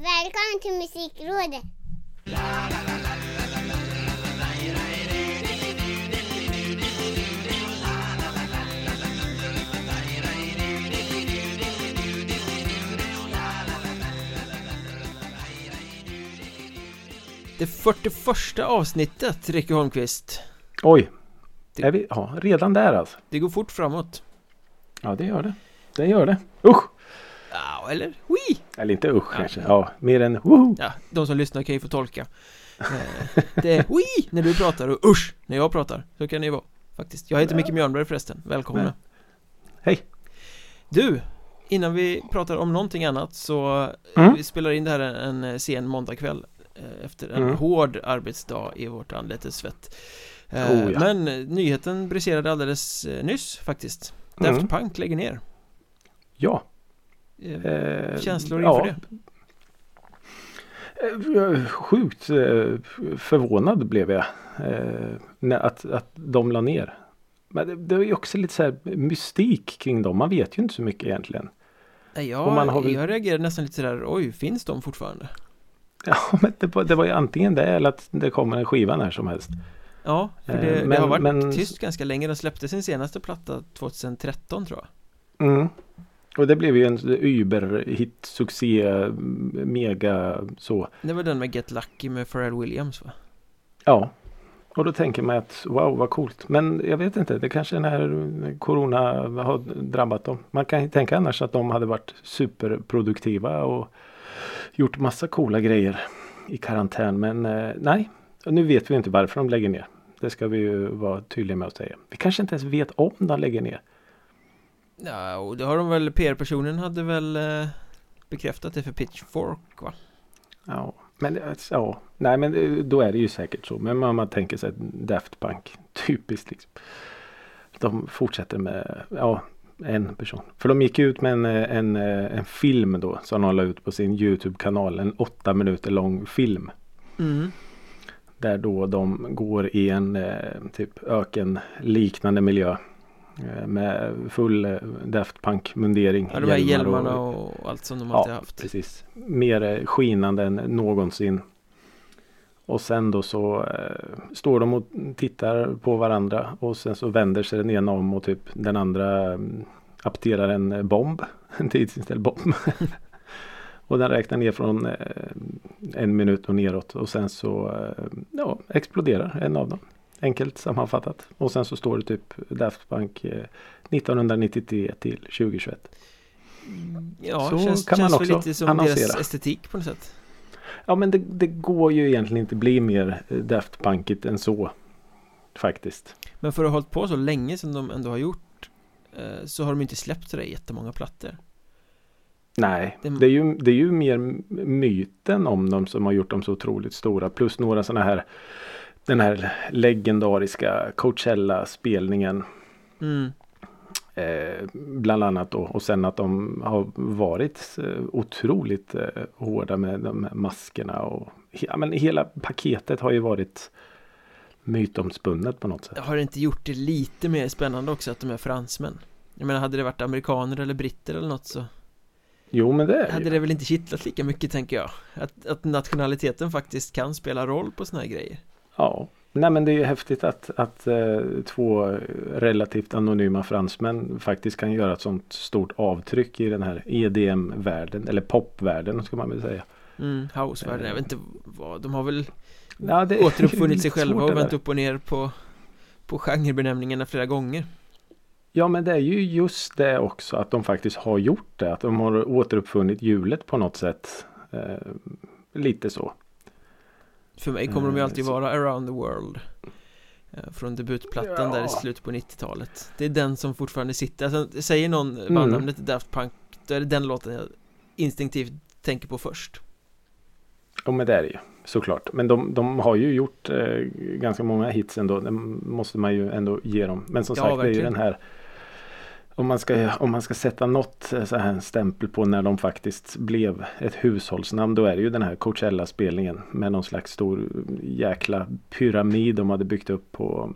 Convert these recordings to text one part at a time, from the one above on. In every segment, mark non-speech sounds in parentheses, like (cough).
Välkommen till Musikrådet! Det 41 avsnittet, Ricky Holmqvist Oj! Det- Är vi, ja, redan där alltså? Det går fort framåt Ja, det gör det. Det gör det. Usch! Ja, eller? Ui! Eller inte usch Ja. kanske. Ja, mer än woho! Ja, de som lyssnar kan ju få tolka Eh, Det är ui när du pratar och usch när jag pratar Så kan det ju vara faktiskt Jag heter Micke Mjörnberg förresten, välkomna Men- Hej! Du, innan vi pratar om någonting annat så Mm. Vi spelar in det här en, en sen måndagkväll eh, Efter en Mm. hård arbetsdag i vårt anletes svett Eh, Oh, ja. Men eh, nyheten briserade alldeles eh, nyss faktiskt Mm. Daft Punk lägger ner Ja. Eh, Känslor ja. inför det? Eh, Sjukt eh, förvånad blev jag. eh, Att, att de la ner. Men det, det är ju också lite så här mystik kring dem. Man vet ju inte så mycket egentligen. Jag, väl- jag reagerade nästan lite sådär, oj, finns de fortfarande? Ja, (laughs) men det var, det var ju antingen det eller att det kommer en skiva när som helst. Ja, för Eh, det, det men- har varit men- tyst ganska länge, de släppte sin senaste platta 2013 tror jag Mm. Och det blev ju en Uber-hit, succé, mega så. Det var den med Get Lucky med Pharrell Williams va? Ja. Och då tänker man att wow vad coolt. Men jag vet inte, det kanske är när Corona har drabbat dem. Man kan ju tänka annars att de hade varit superproduktiva och gjort massa coola grejer i karantän. Men eh, nej, nu vet vi inte varför de lägger ner. Det ska vi ju vara tydliga med att säga. Vi kanske inte ens vet om de lägger ner. Ja, och det har de väl, PR-personen hade väl eh, bekräftat det för Pitchfork va? Ja, men ja, nej men det- då är det ju säkert så. Men man, man tänker sig Daft Punk, (laughs) typiskt liksom. De fortsätter med, ja, en person. För de gick ut med en, eh, en, eh, en film då som de la ut på sin Youtube-kanal. En åtta minuter lång film. Mm. Där då de går i en eh, typ ökenliknande miljö. Eh, Med full eh, Daft Punk mundering. Ja, de här hjälmar hjälmarna och allt som de alltid haft Precis. Mer eh, skinande än någonsin. Och sen då så eh, står de och tittar på varandra och sen så vänder sig den ena om och typ den andra mm, apterar en bomb. (laughs) En tidsinställd bomb. (laughs) och den räknar ner från eh, en minut och neråt och sen så eh, ja, exploderar en av dem. Enkelt sammanfattat. Och sen så står det typ Daft Punk eh, 1993 till 2021. Ja, Så känns, kan man också lite som annonsera. deras estetik på något sätt Ja men det, det går ju egentligen inte bli mer eh, Daft Punkigt än så. Faktiskt. Men för att ha hållit på så länge som de ändå har gjort eh, Så har de inte släppt sådär jättemånga plattor Nej, Det- det är, ju, det är ju mer myten om dem som har gjort dem så otroligt stora. Plus några sådana här Den här legendariska Coachella-spelningen. mm. Eh, bland annat då. Och sen att de har varit eh, otroligt eh, hårda med de här maskerna. Och, ja, men hela paketet har ju varit mytomspunnet på något sätt. Har det inte gjort det lite mer spännande också att de är fransmän? Jag menar hade det varit amerikaner eller britter eller något så Jo men det är Hade ju. det väl inte kittlat lika mycket tänker jag Att, att nationaliteten faktiskt kan spela roll på såna här grejer Ja. Nej men det är häftigt att, att eh, två relativt anonyma fransmän faktiskt kan göra ett sånt stort avtryck i den här EDM-världen. Eller popvärlden ska man väl säga. mm, Housevärlden, jag vet inte vad, de har väl Ja, det återuppfunnit sig (laughs) själva och vänt upp och ner på På genrebenämningarna flera gånger Ja men det är ju just det också att de faktiskt har gjort det. Att de har återuppfunnit hjulet på något sätt. Eh, lite så. För mig kommer de ju Eh, alltid så- vara around the world Eh, Från debutplattan där i Ja. slutet på 90-talet Det är den som fortfarande sitter, alltså, säger någon Mm. bandnamnet Daft Punk Då är det den låten jag instinktivt tänker på först Ja men det är det ju såklart. Men de, de har ju gjort eh, ganska många hits ändå. Det måste man ju ändå ge dem. Men som Ja, sagt det är ju verkligen. den här om man, ska, om man ska sätta något eh, så här stämpel på när de faktiskt blev ett hushållsnamn då är det ju den här Coachella-spelningen med någon slags stor jäkla pyramid de hade byggt upp på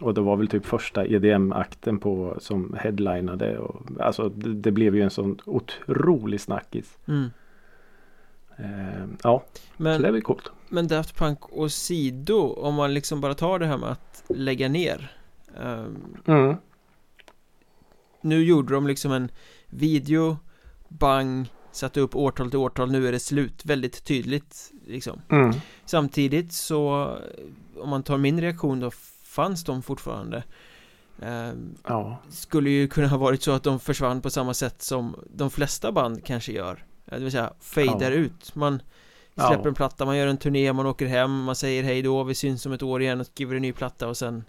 och det var väl typ första EDM-akten på som headlinade och alltså det, det blev ju en sån otrolig snackis. mm. Eh, ja, så Men, det blir coolt. men Daft Punk och Sido, om man liksom bara tar det här med att lägga ner ehm, Mm. Nu gjorde de liksom en video, bang, satte upp årtal till årtal, nu är det slut, väldigt tydligt liksom Mm. Samtidigt så, om man tar min reaktion då, fanns de fortfarande Ehm, Ja, Skulle ju kunna ha varit så att de försvann på samma sätt som de flesta band kanske gör Det vill säga, fejdar Ja. ut Man Ja. släpper en platta, man gör en turné, man åker hem, man säger hej då, vi syns om ett år igen och skriver en ny platta och sen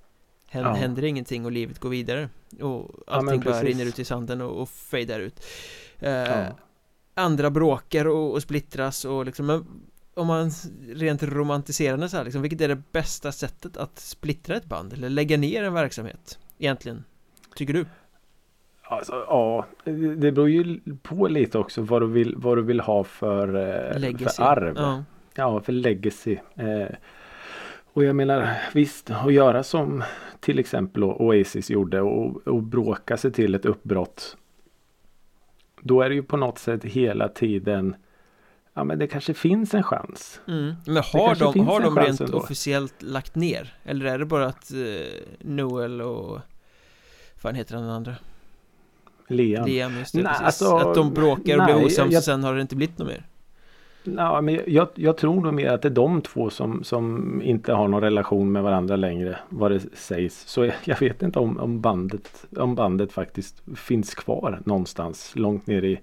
hän- Ja. händer ingenting och livet går vidare Och Ja, allting men bara rinner ut i sanden och, och fejdar ut eh, Ja. Andra bråkar och, och splittras och liksom men om man rent romantiserande så här, liksom, vilket är det bästa sättet att splittra ett band eller lägga ner en verksamhet egentligen? Tycker du? alltså, ja, det beror ju på lite också vad du vill, vad du vill ha för, eh, Legacy? för arv. Ja, Ja, för legacy. Eh, och jag menar visst, att göra som till exempel Oasis gjorde och, och bråka sig till ett uppbrott. Då är det ju på något sätt hela tiden Ja men det kanske finns en chans. mm. Men har de, har de rent ändå. officiellt lagt ner? Eller är det bara att eh, Noel och fan heter den andra? Liam. Liam, just det, Nej, alltså, att de bråkar och nej, blir osams jag- och sen har det inte blivit något mer Ja, men jag, jag tror nog mer att det är de två som, som inte har någon relation med varandra längre. Vad det sägs. Så jag, jag vet inte om, om, bandet, om bandet faktiskt finns kvar någonstans långt ner i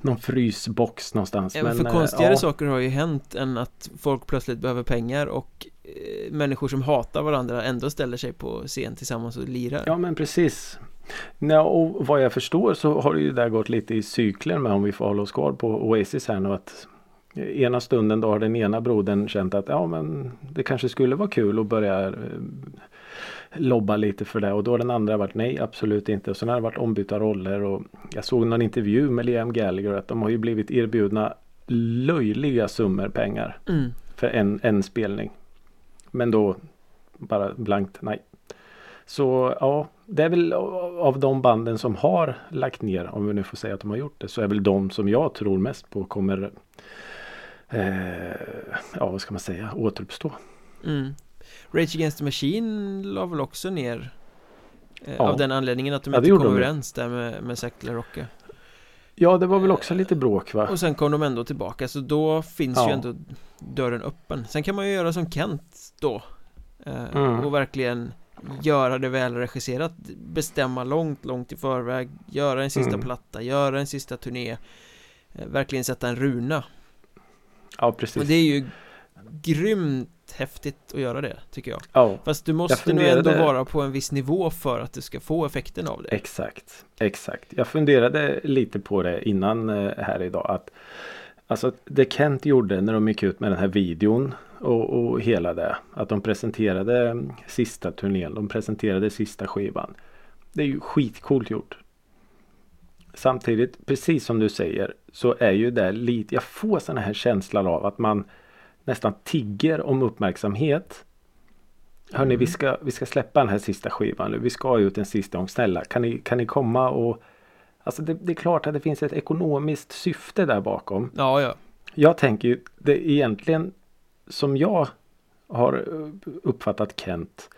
någon frysbox någonstans. Även för eh, konstigare ja, saker har ju hänt än att folk plötsligt behöver pengar och eh, människor som hatar varandra ändå ställer sig på scen tillsammans och lirar Ja men precis. Ja, och vad jag förstår så har det ju där gått lite i cykler med om vi får hålla oss kvar på Oasis här nu att ena stunden då har den ena brodern känt att ja men det kanske skulle vara kul att börja eh, lobba lite för det och då har den andra varit nej absolut inte och sen har det varit ombytta roller och jag såg någon intervju med Liam Gallagher att de har ju blivit erbjudna löjliga summor pengar mm. för en, en spelning. Men då bara blankt nej. Så ja, det är väl av de banden som har lagt ner, om vi nu får säga att de har gjort det, så är väl de som jag tror mest på kommer ja vad ska man säga, återuppstå. Mm. Rage Against the Machine la väl också ner eh, Ja. Av den anledningen att de Ja, inte kom ju. överens där med, med la Rocca Ja, det var väl också lite bråk va? Och sen kom de ändå tillbaka så då finns ju Ja. ändå dörren öppen Sen kan man ju göra som Kent då eh, Mm. Och verkligen göra det välregisserat Bestämma långt, långt i förväg Göra en sista Mm. platta, göra en sista turné eh, Verkligen sätta en runa Ja, Och precis. det är ju grymt häftigt att göra det, tycker jag Ja, Fast du måste funderade- ändå vara på en viss nivå för att du ska få effekten av det exakt. Exakt. Jag funderade lite på det innan eh, här idag. att Alltså det Kent gjorde när de gick ut med den här videon och, och hela det. Att de presenterade sista turnén. De presenterade sista skivan. Det är ju skitcoolt gjort. Samtidigt, precis som du säger, så är ju det lite, jag får sådana här känslan av att man nästan tigger om uppmärksamhet. Hörni, vi, ska, vi ska släppa den här sista skivan nu. Vi ska ut en sista gång. Snälla, kan ni, kan ni komma och... Alltså det, det är klart att det finns ett ekonomiskt syfte där bakom. Ja, ja Jag tänker ju, det egentligen som jag har eh, uppfattat Kent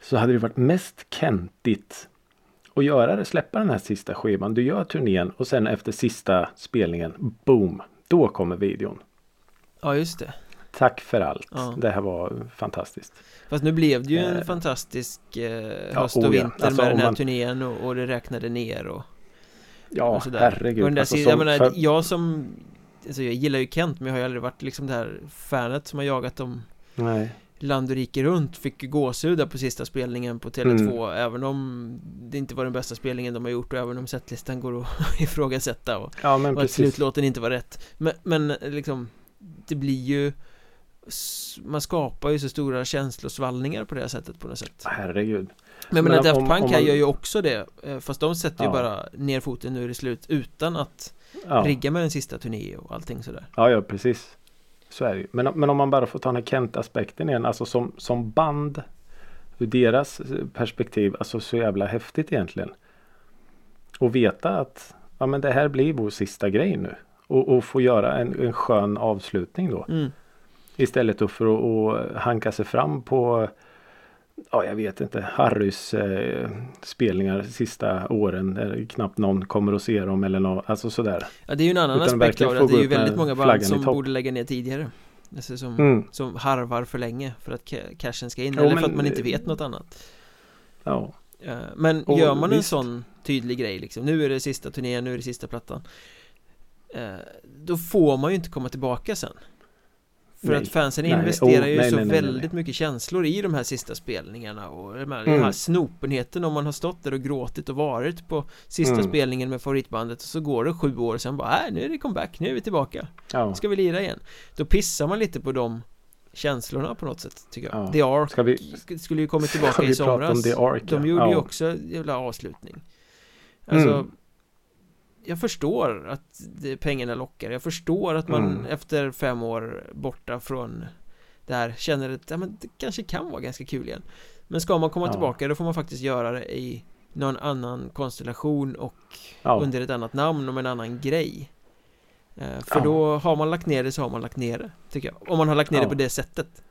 så hade det varit mest Kentigt att göra det, släppa den här sista skivan. Du gör turnén och sen efter sista spelningen, boom, då kommer videon. Ja, just det Tack för allt. Ja. Det här var fantastiskt. Fast nu blev det ju en Eh. fantastisk eh, höst och oh ja. vinter Alltså, med den här man- turnén och, och det räknade ner och, Ja, och sådär herregud. och den där Alltså, sidan, som jag menar, för- jag som Alltså jag gillar ju Kent men jag har ju aldrig varit liksom det här fanet som har jagat dem Nej. Land och rike runt Fick ju gåshud där på sista spelningen på Tele2 Mm. Även om det inte var den bästa spelningen de har gjort och även om setlistan går att (laughs) ifrågasätta och, Ja men och att slutlåten inte var rätt Men, men liksom Det blir ju Man skapar ju så stora känslosvallningar på det här sättet på något sätt Herregud. Men menar Men Daft Punk om här man- gör ju också det eh, Fast de sätter ju Ja. bara ner foten, nu är det slut Utan att Ja. rigga med en sista turné och allting sådär Ja, ja precis. Så är det ju. Men, men om man bara får ta den här Kent-aspekten igen. Alltså som, som band. Ur deras perspektiv. Alltså så jävla häftigt egentligen. Och veta att ja, men det här blir vår sista grej nu. Och, och få göra en, en skön avslutning då. Mm. Istället för att, att hanka sig fram på Ja jag vet inte Harrys eh, spelningar sista åren där knappt någon kommer att se dem eller något, alltså sådär. Ja det är ju en annan Utan aspekt av det, det är ju väldigt många band som borde lägga ner tidigare alltså som, Mm. som harvar för länge för att ca- cashen ska in Jo, eller för men- att man inte vet något annat Ja. Eh, Men Och gör man en visst. sån tydlig grej liksom Nu är det sista turnén, nu är det sista plattan eh, Då får man ju inte komma tillbaka sen För Nej. att fansen Nej. investerar Oh, ju nej, så väldigt mycket känslor i de här sista spelningarna och de här, Mm. den här snopenheten om man har stått där och gråtit och varit på sista Mm. spelningen med favoritbandet och så går det sju år sen bara, äh, nu är det comeback, nu är vi tillbaka ja. Ska vi lira igen? Då pissar man lite på de känslorna på något sätt tycker jag Ja. The Ark vi- sk- skulle ju kommit tillbaka i somras om The Ark, De ja? gjorde ju Ja. också en jävla avslutning Alltså Mm. Jag förstår att pengarna lockar. Jag förstår att man Mm. efter fem år borta från det här känner att ja, men det kanske kan vara ganska kul igen. Men ska man komma Ja. tillbaka då får man faktiskt göra det i någon annan konstellation och Ja. under ett annat namn och med en annan grej. Eh, För då har man lagt ner det så har man lagt ner det Tycker jag. Om man har lagt ner det på det sättet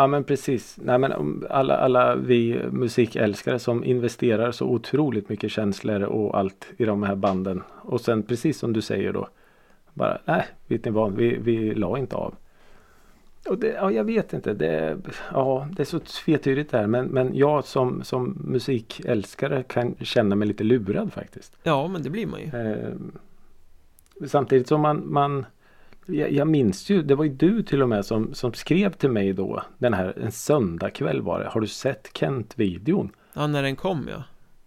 Ja men precis. Nej, men om alla, alla vi musikälskare som investerar så otroligt mycket känslor och allt i de här banden. Och sen precis som du säger då. Bara nej, vet ni vad, vi, vi la inte av. Och det, ja, jag vet inte, det, ja, det är så tvetydigt där. Men, men jag som, som musikälskare kan känna mig lite lurad faktiskt. Ja men det blir man ju Eh, samtidigt som man, man jag, jag minns ju, det var ju du till och med som, som skrev till mig då den här en söndagkväll var det. Har du sett Kent-videon? Ja när den kom ja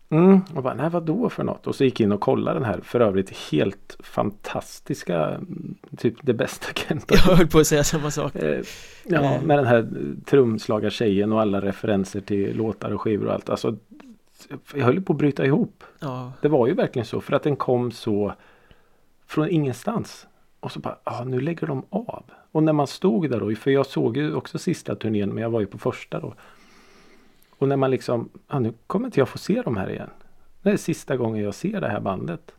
Mm. Och bara, nej vad då för något? Och så gick jag in och kollade den här för övrigt helt fantastiska, mm, typ det bästa (laughs) Kent Jag höll på att säga samma sak Eh, Ja, Eh. med den här trumslagartjejen och alla referenser till låtar och skivor och allt. Alltså, jag höll på att bryta ihop. Ja, Det var ju verkligen så för att den kom så från ingenstans. Och så bara, ja nu lägger de av. Och när man stod där då, för jag såg ju också sista turnén men jag var ju på första då. Och när man liksom, ja nu kommer inte jag få se dem här igen. Det är sista gången jag ser det här bandet.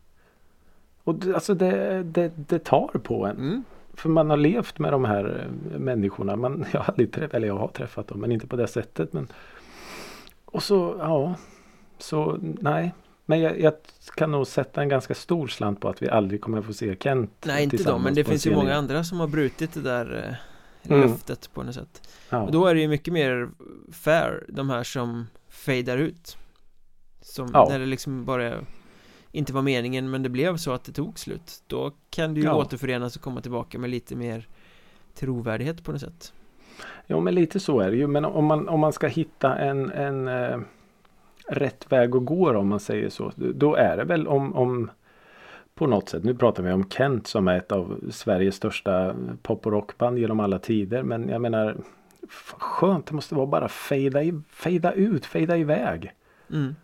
Och det, alltså det, det, det tar på en. mm. För man har levt med de här eh, människorna. Man, (laughs) jag har aldrig träffat, eller jag har träffat dem men inte på det sättet. Men... Och så, ja. Så nej. Men jag, jag kan nog sätta en ganska stor slant på att vi aldrig kommer att få se Kent Nej inte de, tillsammans men det finns ju många igen. andra som har brutit det där eh, Mm. löftet på något sätt Ja. Och då är det ju mycket mer fair, de här som fejdar ut Som Ja. när det liksom bara inte var meningen men det blev så att det tog slut Då kan du ju Ja. återförenas och komma tillbaka med lite mer trovärdighet på något sätt Jo men lite så är det ju. Men om man, om man ska hitta en, en eh, rätt väg att gå då, om man säger så. Då är det väl om, om på något sätt. Nu pratar vi om Kent som är ett av Sveriges största pop och rockband genom alla tider. Men jag menar skönt det måste vara bara fejda, i, fejda ut, fejda iväg. mm.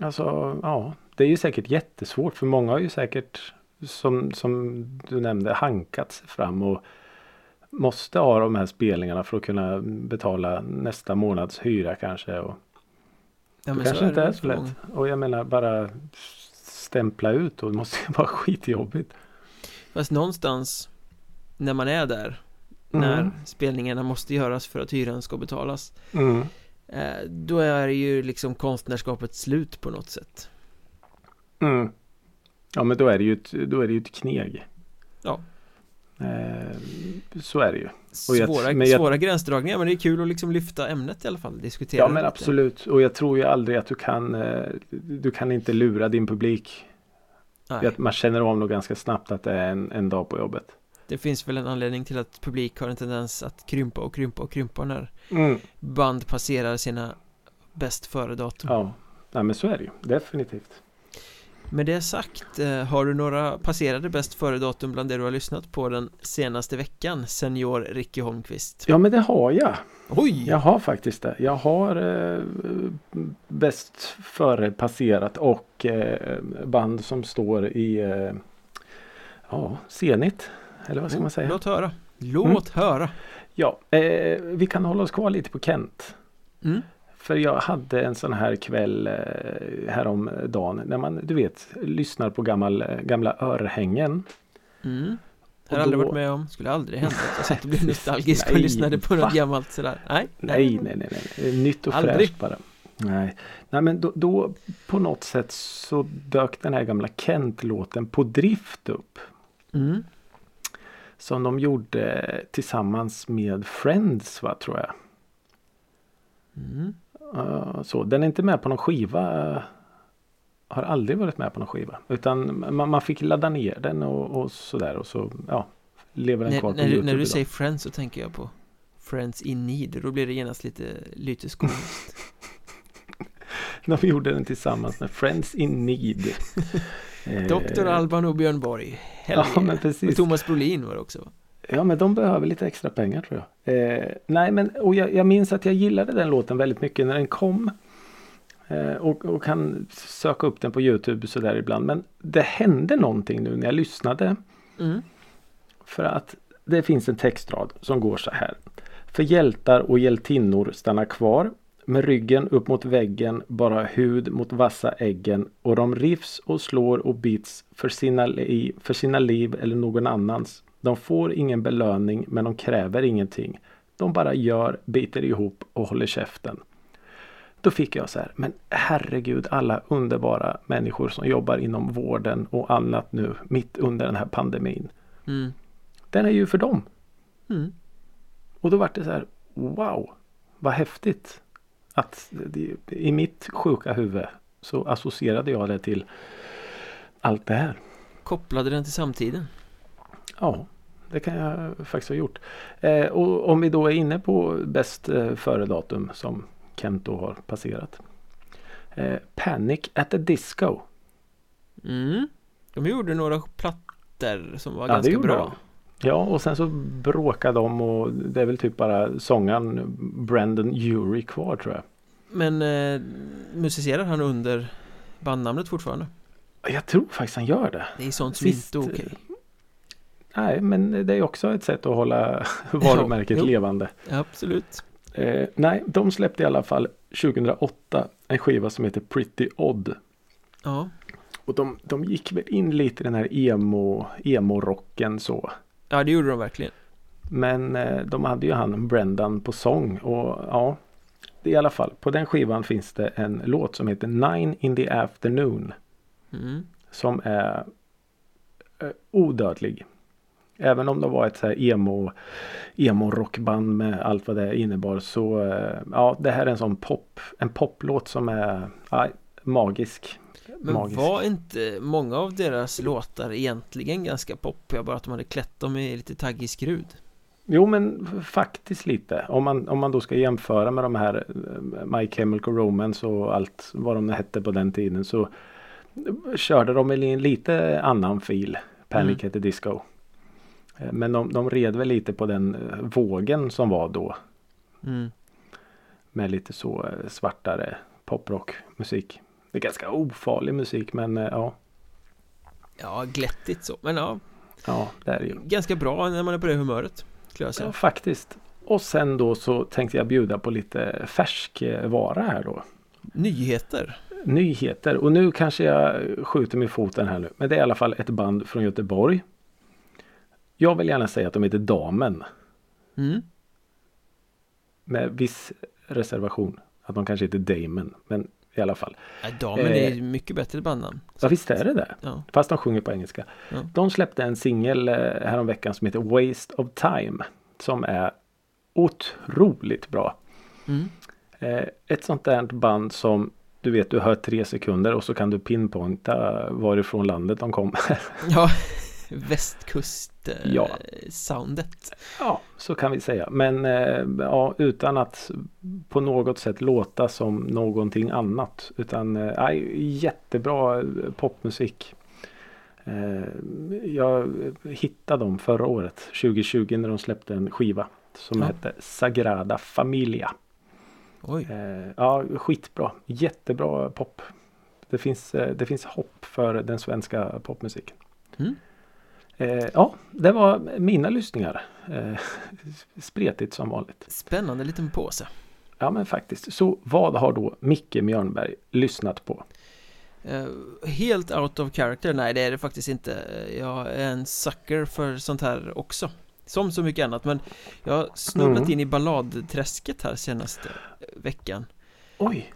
Alltså ja, det är ju säkert jättesvårt för många har ju säkert som, som du nämnde hankat sig fram och måste ha de här spelningarna för att kunna betala nästa månads hyra kanske. Och Ja, det kanske inte är så lätt. Och jag menar bara stämpla ut och det måste ju (laughs) vara skitjobbigt. Fast någonstans När man är där Mm. När spelningarna måste göras för att hyran ska betalas Mm. eh, Då är ju liksom konstnärskapet slut på något sätt Mm. Ja men då är det ju ett, då är det ju ett kneg. Ja. Eh, så är det ju. Jag- Svåra, jag- svåra gränsdragningar men det är kul att liksom lyfta ämnet i alla fall Diskutera Ja men lite. absolut. Och jag tror ju aldrig att du kan eh, Du kan inte lura din publik. Nej, Att Man känner av nog ganska snabbt att det är en, en dag på jobbet. Det finns väl en anledning till att publik har en tendens att krympa och krympa och krympa när Mm. band passerar sina bäst före-datum Ja. Nej men så är det ju. Definitivt. Med det sagt, eh, har du några passerade bäst före-datum bland det du har lyssnat på den senaste veckan, senior Ricky Holmqvist? Ja men det har jag. Oj! Jag har faktiskt det. Jag har eh, bäst före passerat och eh, band som står i eh, ja, Zenit. Eller vad ska man säga? Låt höra Låt höra Ja, eh, vi kan hålla oss kvar lite på Kent. Mm. För jag hade en sån här kväll eh, häromdagen när man du vet lyssnar på gammal, eh, gamla örhängen. Mm. Och Har aldrig då- varit med om, skulle aldrig hända att jag satt och blev (laughs) nostalgisk och Nej, lyssnade på va? något gammalt sådär Nej, Nej, nej, nej, nej. Nytt och Aldrig. fräscht bara. Nej, nej men då, då på något sätt så dök den här gamla Kent-låten på drift upp. Mm. Som de gjorde tillsammans med Friends va, tror jag. Mm. Uh, så, den är inte med på någon skiva. uh, har aldrig varit med på någon skiva. Utan man, man fick ladda ner den och, och sådär och så ja, lever den kvar När, på när, du, Youtube när du idag. säger Friends så tänker jag på Friends in Need, då blir det genast lite lyteskomiskt (laughs) De gjorde den tillsammans med Friends in Need. (laughs) Eh, Dr. Alban och Björn Borg (laughs) Ja men Och precis. Thomas Brolin var det också? Ja men de behöver lite extra pengar tror jag. Eh, nej men och jag, jag minns att jag gillade den låten väldigt mycket när den kom. Eh, och, och kan söka upp den på Youtube sådär ibland. Men det hände någonting nu när jag lyssnade. Mm. För att det finns en textrad som går så här. För hjältar och hjältinnor stannar kvar. Med ryggen upp mot väggen, bara hud mot vassa äggen. Och de rivs och slår och bits för sina, li- för sina liv eller någon annans. De får ingen belöning men de kräver ingenting. De bara gör, biter ihop och håller käften. Då fick jag så här, men herregud alla underbara människor som jobbar inom vården och annat nu mitt under den här pandemin. Mm. Den är ju för dem. Mm. Och då var det så här, wow, vad häftigt. Att det, i mitt sjuka huvud så associerade jag det till allt det här. Kopplade den till samtiden Ja, det kan jag faktiskt ha gjort. Eh, och om vi då är inne på bäst eh, före-datum som Kent då har passerat. Eh, Panic at the Disco. mm. De gjorde några plattor som var Ja, ganska bra Ja, och sen så bråkade de och det är väl typ bara sångaren Brandon Urie kvar tror jag. Men eh, musicerar han under bandnamnet fortfarande? Jag tror faktiskt han gör det. Det är sånt som Sist, inte är okej Nej, men det är också ett sätt att hålla (laughs) varumärket jo. levande. Absolut Eh, nej, de släppte i alla fall 2008 en skiva som heter Pretty Odd. Ja Och de, de gick väl in lite i den här emo, emo-rocken så. Ja det gjorde de verkligen Men eh, de hade ju han Brendan på sång och ja. I alla fall, på den skivan finns det en låt som heter Nine in the afternoon. mm. Som är eh, odödlig. Även om det var ett så här emo, emo rockband med allt vad det innebar så eh, ja det här är en sån pop, en poplåt som är ja, magisk. Men Magisk. var inte många av deras låtar egentligen ganska poppiga bara att de hade klätt dem i lite taggig skrud? Jo men faktiskt lite. Om man, om man då ska jämföra med de här eh, My Chemical Romance och allt vad de hette på den tiden så körde de i en lite annan fil. Panic Mm. at the Disco. Eh, Men de, de red väl lite på den eh, vågen som var då. Mm. Med lite så eh, svartare poprockmusik. Det är ganska ofarlig musik men ja, Ja, glättigt så Men ja, ja det är ju. ganska bra när man är på det humöret Ja, faktiskt. Och sen då så tänkte jag bjuda på lite färskvara här då. Nyheter Nyheter och nu kanske jag skjuter mig foten här nu. Men det är i alla fall ett band från Göteborg. Jag vill gärna säga att de heter Damen. mm. Med viss reservation. Att de kanske heter Damon. Men i alla fall. ja, Damen Eh. är mycket bättre bandnamn Ja visst är det det. Ja, Fast de sjunger på engelska. Ja. De släppte en singel eh, häromveckan som heter Waste of Time. Som är otroligt bra. mm. Eh, ett sånt där band som du vet du hör tre sekunder och så kan du pinpointa varifrån landet de kom. ja (laughs) (laughs) västkust eh, Ja. ja, så kan vi säga. Men eh, ja, utan att på något sätt låta som någonting annat. Utan eh, nej, jättebra eh, popmusik. Jag hittade dem förra året, 2020, när de släppte en skiva som Ja. hette Sagrada Familia. Oj, ja, skitbra. Jättebra pop. Det finns, det finns hopp för den svenska popmusiken. Mm. Eh, ja, det var mina lyssningar. Eh, (laughs) spretigt som vanligt. spännande liten påse Ja men faktiskt. Så vad har då Micke Mjörnberg lyssnat på? Eh, helt out of character? Nej det är det faktiskt inte Jag är en sucker för sånt här också Som så mycket annat men Jag har snubblat Mm. in i balladträsket här senaste veckan Oj!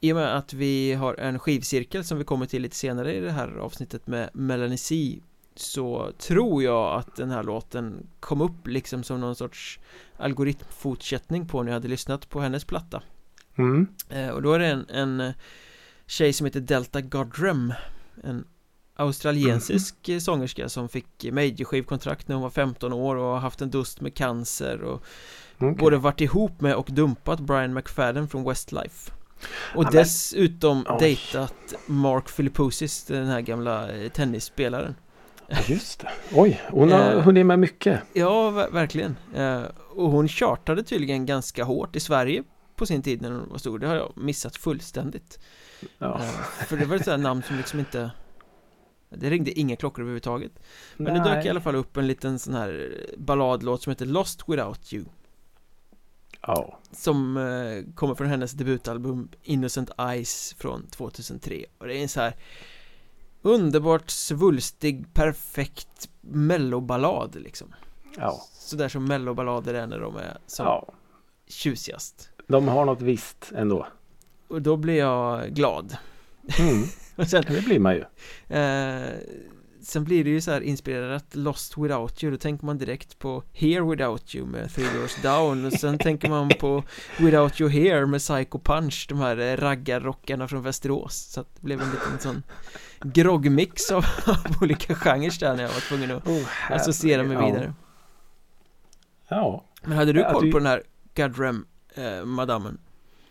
I och med att vi har en skivcirkel som vi kommer till lite senare i det här avsnittet med Melanie C Så tror jag att den här låten kom upp liksom som någon sorts algoritmfortsättning på när jag hade lyssnat på hennes platta Mm. Eh, Och då är det en, en eh, tjej som heter Delta Godrem En australiensisk eh, sångerska som fick majorskivkontrakt när hon var 15 år och har haft en dust med cancer och Okej. både varit ihop med och dumpat Brian McFadden från Westlife Och men- dessutom Oj. dejtat Mark Philippoussis, den här gamla eh, tennisspelaren Ja, Just det. Oj, hon har Eh. hunnit med mycket. Ja, ver- verkligen eh, Och hon chartade tydligen ganska hårt i Sverige på sin tid när hon var stor Det har jag missat fullständigt Ja. Eh, För det var ett här namn som liksom inte Det ringde inga klockor överhuvudtaget Men det Nej. dök i alla fall upp en liten sån här balladlåt som heter Lost Without You Ja. Som eh, kommer från hennes debutalbum Innocent Eyes från 2003 Och det är en så här Underbart svulstig, perfekt melloballad liksom Ja. Sådär som melloballader är när de är som ja. tjusigast De har något visst ändå. Och då blir jag glad Mm. (laughs) Sen Det blir man ju. Eh, sen blir det ju så här inspirerat Lost Without You Då tänker man direkt på Here Without You med Three Doors Down Och sen tänker man på Without You Here med Psycho Punch De här eh, raggarrockarna från Västerås Så att det blev en liten sån groggmix av, (laughs) av olika genrer där när jag var tvungen att Oh, associera mig vidare Ja. Men hade du koll på den här Godrem eh, madammen?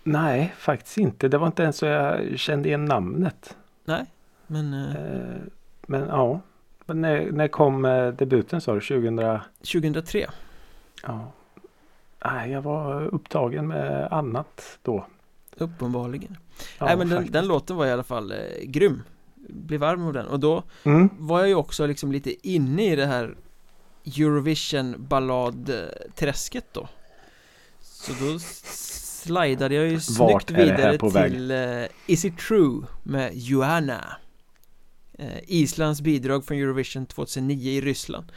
Nej, faktiskt inte. Det var inte ens så jag kände igen namnet. Nej, men eh, Eh, Men ja. Men när, när kom eh, debuten sa du? 2000? 2003 Ja. Nej, jag var upptagen med annat då. Uppenbarligen Ja, Nej men den, den låten var i alla fall eh, grym Blev varm av den och då Mm. var jag ju också liksom lite inne i det här Eurovision balladträsket då Så då slidade jag ju Vart snyggt vidare till eh, Is It True med Joanna Islands bidrag från Eurovision 2009 i Ryssland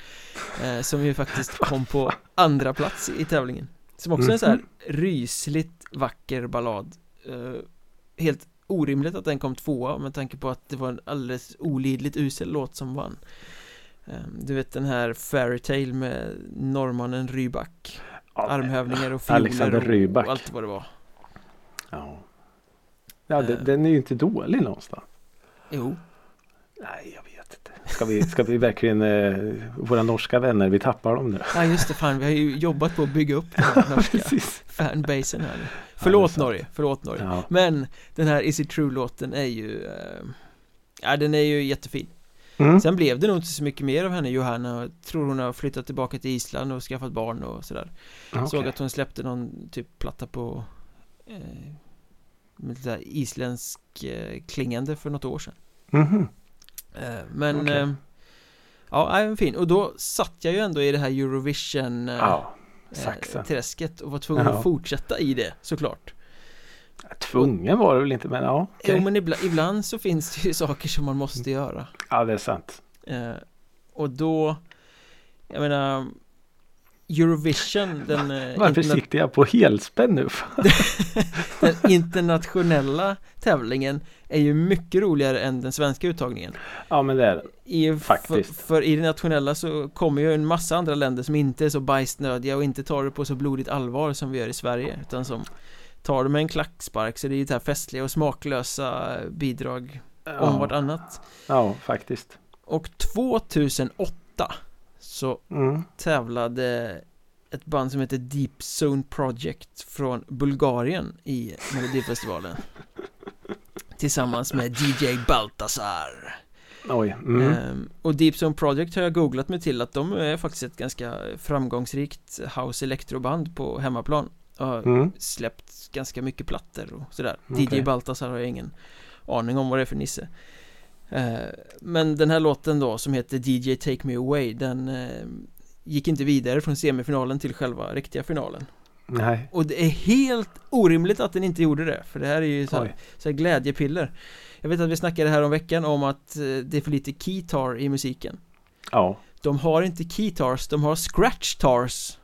eh, Som ju faktiskt kom på andra plats i tävlingen Som också är en så här Mhm. rysligt vacker ballad eh, Helt orimligt att den kom tvåa med tanke på att det var en alldeles olidligt usel låt som vann Eh, Du vet den här Fairytale med norrmannen Rybak Ja, Armhävningar och fioler och allt vad det var Ja. Ja, Eh. den är ju inte dålig någonstans. Jo, Nej, jag vet inte. Ska vi, ska vi verkligen, eh, våra norska vänner, vi tappar dem nu. ja just det fan vi har ju jobbat på att bygga upp den här (laughs) norska fanbasen här Förlåt sant. Norge, förlåt Norge Ja. Men den här Is It True-låten är ju eh, Ja den är ju jättefin Mm. Sen blev det nog inte så mycket mer av henne Johanna Jag tror hon har flyttat tillbaka till Island och skaffat barn och sådär Okej. Såg att hon släppte någon typ platta på eh, med lite isländsk eh, klingande för något år sedan Mhm. eh, Men Okej. eh, Ja, fin och då satt jag ju ändå i det här Eurovision eh, Ja, eh, träsket och var tvungen Ja. att fortsätta i det såklart Tvungen var det väl inte men ja. okej. Jo men ibland, ibland så finns det ju (laughs) saker som man måste göra Ja det är sant. eh, Och då Jag menar Eurovision, den, eh, Varför interna- sitter jag på helspänn nu? (laughs) den internationella tävlingen är ju mycket roligare än den svenska uttagningen ja men det är det. I, Faktiskt. För, för i det nationella så kommer ju en massa andra länder som inte är så bajsnödiga och inte tar det på så blodigt allvar som vi gör i Sverige utan som tar det med en klackspark så det är ju det här festliga och smaklösa bidrag om Ja, vartannat ja faktiskt. Och 2008 så Mm. tävlade ett band som heter Deep Zone Project från Bulgarien i Melodifestivalen (laughs) Tillsammans med DJ Baltasar Oj. Mm. Ehm, Och Deep Zone Project har jag googlat mig till att de är faktiskt ett ganska framgångsrikt house electroband på hemmaplan och har Mm. släppt ganska mycket plattor och sådär Okej. DJ Baltasar har jag ingen aning om vad det är för nisse Men den här låten då som heter DJ Take Me Away den eh, gick inte vidare från semifinalen till själva riktiga finalen. Nej. Och det är helt orimligt att den inte gjorde det För det här är ju så, här, så här glädjepiller. Jag vet att vi snackade här om veckan om att eh, det är för lite keytar i musiken. Ja. De har inte keytars, de har scratch-tars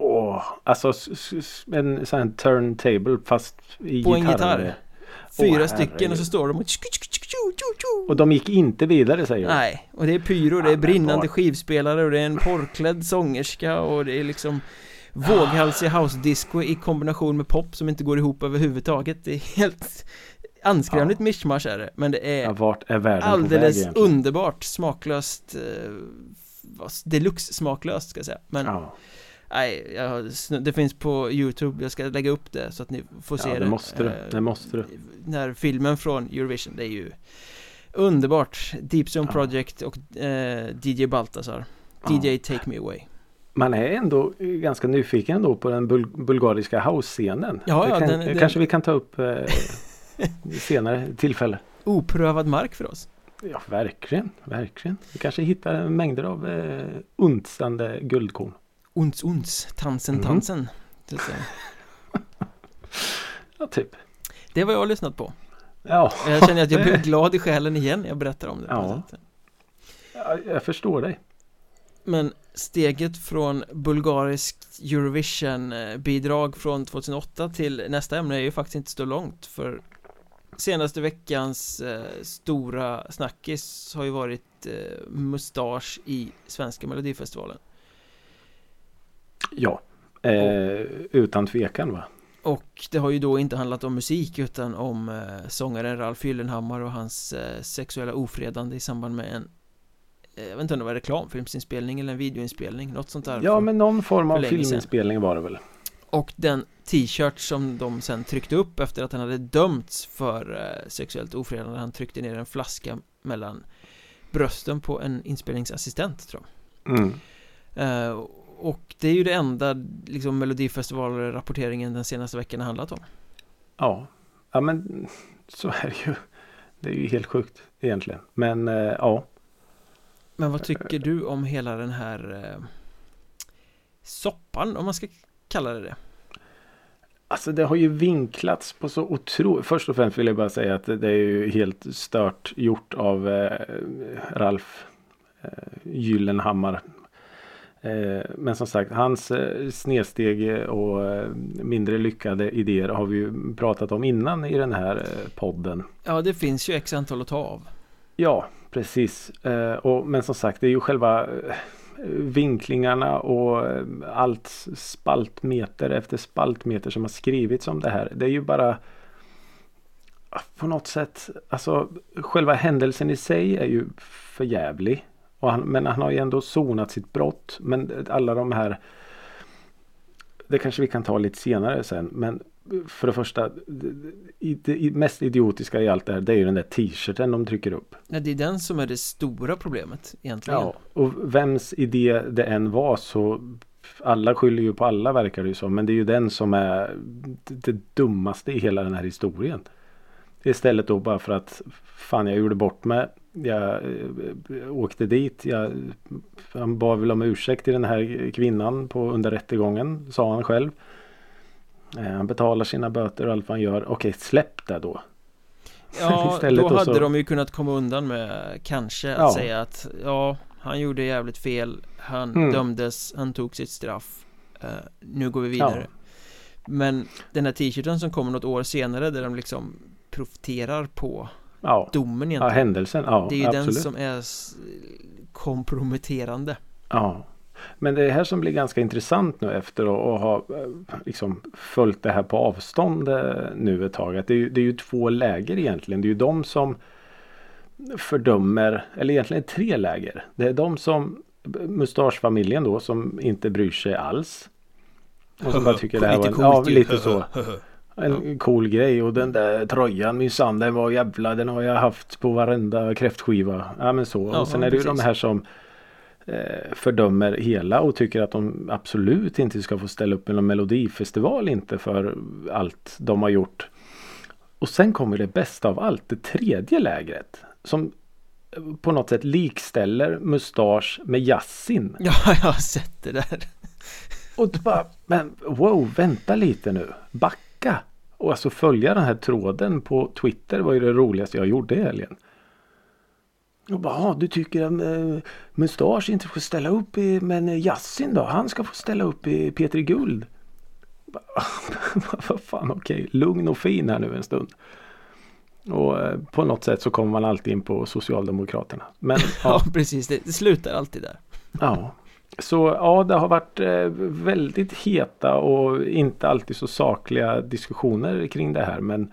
Åh, alltså s- s- en sån här turntable fast i På en gitarr. Fyra Åh, stycken och så står de och Och de gick inte vidare säger du? Nej, och det är pyro, det Ja, är brinnande skivspelare och det är en porrklädd sångerska och det är liksom Våghalsig house-disco i kombination med pop som inte går ihop överhuvudtaget. Det är helt anskrämligt mischmasch är det Men det är Ja, vart är världen på väg alldeles egentligen? underbart smaklöst eh, Deluxe smaklöst ska jag säga Men Ja, nej, jag det finns på Youtube Jag ska lägga upp det så att ni får se ja det det måste du. Eh, Det måste du. den här filmen från Eurovision, det är ju underbart Deep Zone Ja. Project och eh, DJ Baltasar Ja. DJ Take Me Away Man är ändå ganska nyfiken ändå på den bul bulgariska house-scenen. Ja, det ja, kan, den- det den- kanske vi kan ta upp eh, (laughs) senare tillfälle. Oprövad mark för oss Ja, verkligen, verkligen. Vi kanske hittar mängder av eh, untsande guldkorn. Uns uns, tansen Mhm. tansen säga. (laughs) Ja, typ. Det vad jag har lyssnat på Ja, Jag känner att jag (laughs) blir glad i själen igen när jag berättar om det Ja. jag förstår dig. Men steget från bulgariskt Eurovision-bidrag från 2008 till nästa ämne är ju faktiskt inte så långt för Senaste veckans eh, stora snackis har ju varit eh, mustasch i svenska melodifestivalen Ja, eh, utan tvekan va. Och det har ju då inte handlat om musik utan om eh, sångaren Ralf Gyllenhammar och hans eh, sexuella ofredande i samband med en eh, Jag vet inte om det var reklamfilmsinspelning eller en videoinspelning, något sånt där Ja, för- men någon form av filminspelning var det väl. Och den t-shirt som de sen tryckte upp efter att han hade dömts för eh, sexuellt ofredande Han tryckte ner en flaska mellan brösten på en inspelningsassistent tror Mm. jag eh, Och det är ju det enda liksom melodifestivalrapporteringen den senaste veckan har handlat om Ja. ja, men så är det ju. Det är ju helt sjukt egentligen. Men eh, ja, Men vad tycker du om hela den här eh, soppan om man ska kalla det det? Alltså det har ju vinklats på så otroligt. Först och främst vill jag bara säga att det är ju helt stört gjort av eh, Ralf eh, Gyllenhammar. Eh, men som sagt hans eh, snedsteg och eh, mindre lyckade idéer har vi ju pratat om innan i den här podden. Ja det finns ju x antal att ta av Ja, precis. Och, men som sagt, det är ju själva vinklingarna och allt spaltmeter efter spaltmeter som har skrivits om det här. Det är ju bara på något sätt, alltså själva händelsen i sig är ju för jävlig. Och han, men han har ju ändå sonat sitt brott. Men alla de här Det kanske vi kan ta lite senare sen. Men för det första det, mest idiotiska i allt det här det är ju den där t-shirten de trycker upp. Nej, det är den som är det stora problemet egentligen Ja, och vems idé det än var så alla skyller ju på alla verkar det ju som. Men det är ju den som är det dummaste i hela den här historien. Istället då bara för att fan jag gjorde bort mig. Jag eh, åkte dit. Jag, han bad väl om ursäkt till den här kvinnan på under rättegången. Sa han själv. Eh, Han betalar sina böter och allt vad han gör. Okej släpp det då. Ja, (laughs) då hade så- de ju kunnat komma undan med kanske att Ja. säga att ja, han gjorde jävligt fel, han Mm. dömdes, han tog sitt straff, eh, nu går vi vidare. Men den här t-shirten som kommer något år senare där de liksom profiterar på Ja, domen ja egentligen. händelsen. Ja, det är ju absolut. den som är komprometterande. Ja. Men det är här som blir ganska intressant nu efter att ha eh, liksom följt det här på avstånd eh, nu ett tag. Att det, är ju, det är ju två läger egentligen. Det är ju de som fördömer, eller egentligen tre läger. Det är de som Mustaschfamiljen då som inte bryr sig alls. Och som bara tycker det här var en, ja, lite så. (laughs) En cool grej och den där tröjan minsann den var jävla den har jag haft på varenda kräftskiva. Ja men så. Ja, och sen är det ju de här som eh, fördömer hela och tycker att de absolut inte ska få ställa upp i någon melodifestival inte för allt de har gjort. Och sen kommer det bästa av allt, det tredje lägret. Som på något sätt likställer Mustasch med Yasin. (laughs) Ja, jag har sett det där. Och bara, men wow, vänta lite nu. Backa. Och alltså följa den här tråden på Twitter var ju det roligaste jag gjorde i helgen. Och bara, "Ah, du tycker att äh, Mustasch inte får ställa upp i, men eh, Yasin då? Han ska få ställa upp i Petri Guld. (laughs) Vad fan, okej, lugn och fin här nu en stund. Och eh, på något sätt så kommer man alltid in på Socialdemokraterna. Men (laughs) Ja, ja, precis, det, det slutar alltid där ja. Så ja, det har varit eh, väldigt heta och inte alltid så sakliga diskussioner kring det här. Men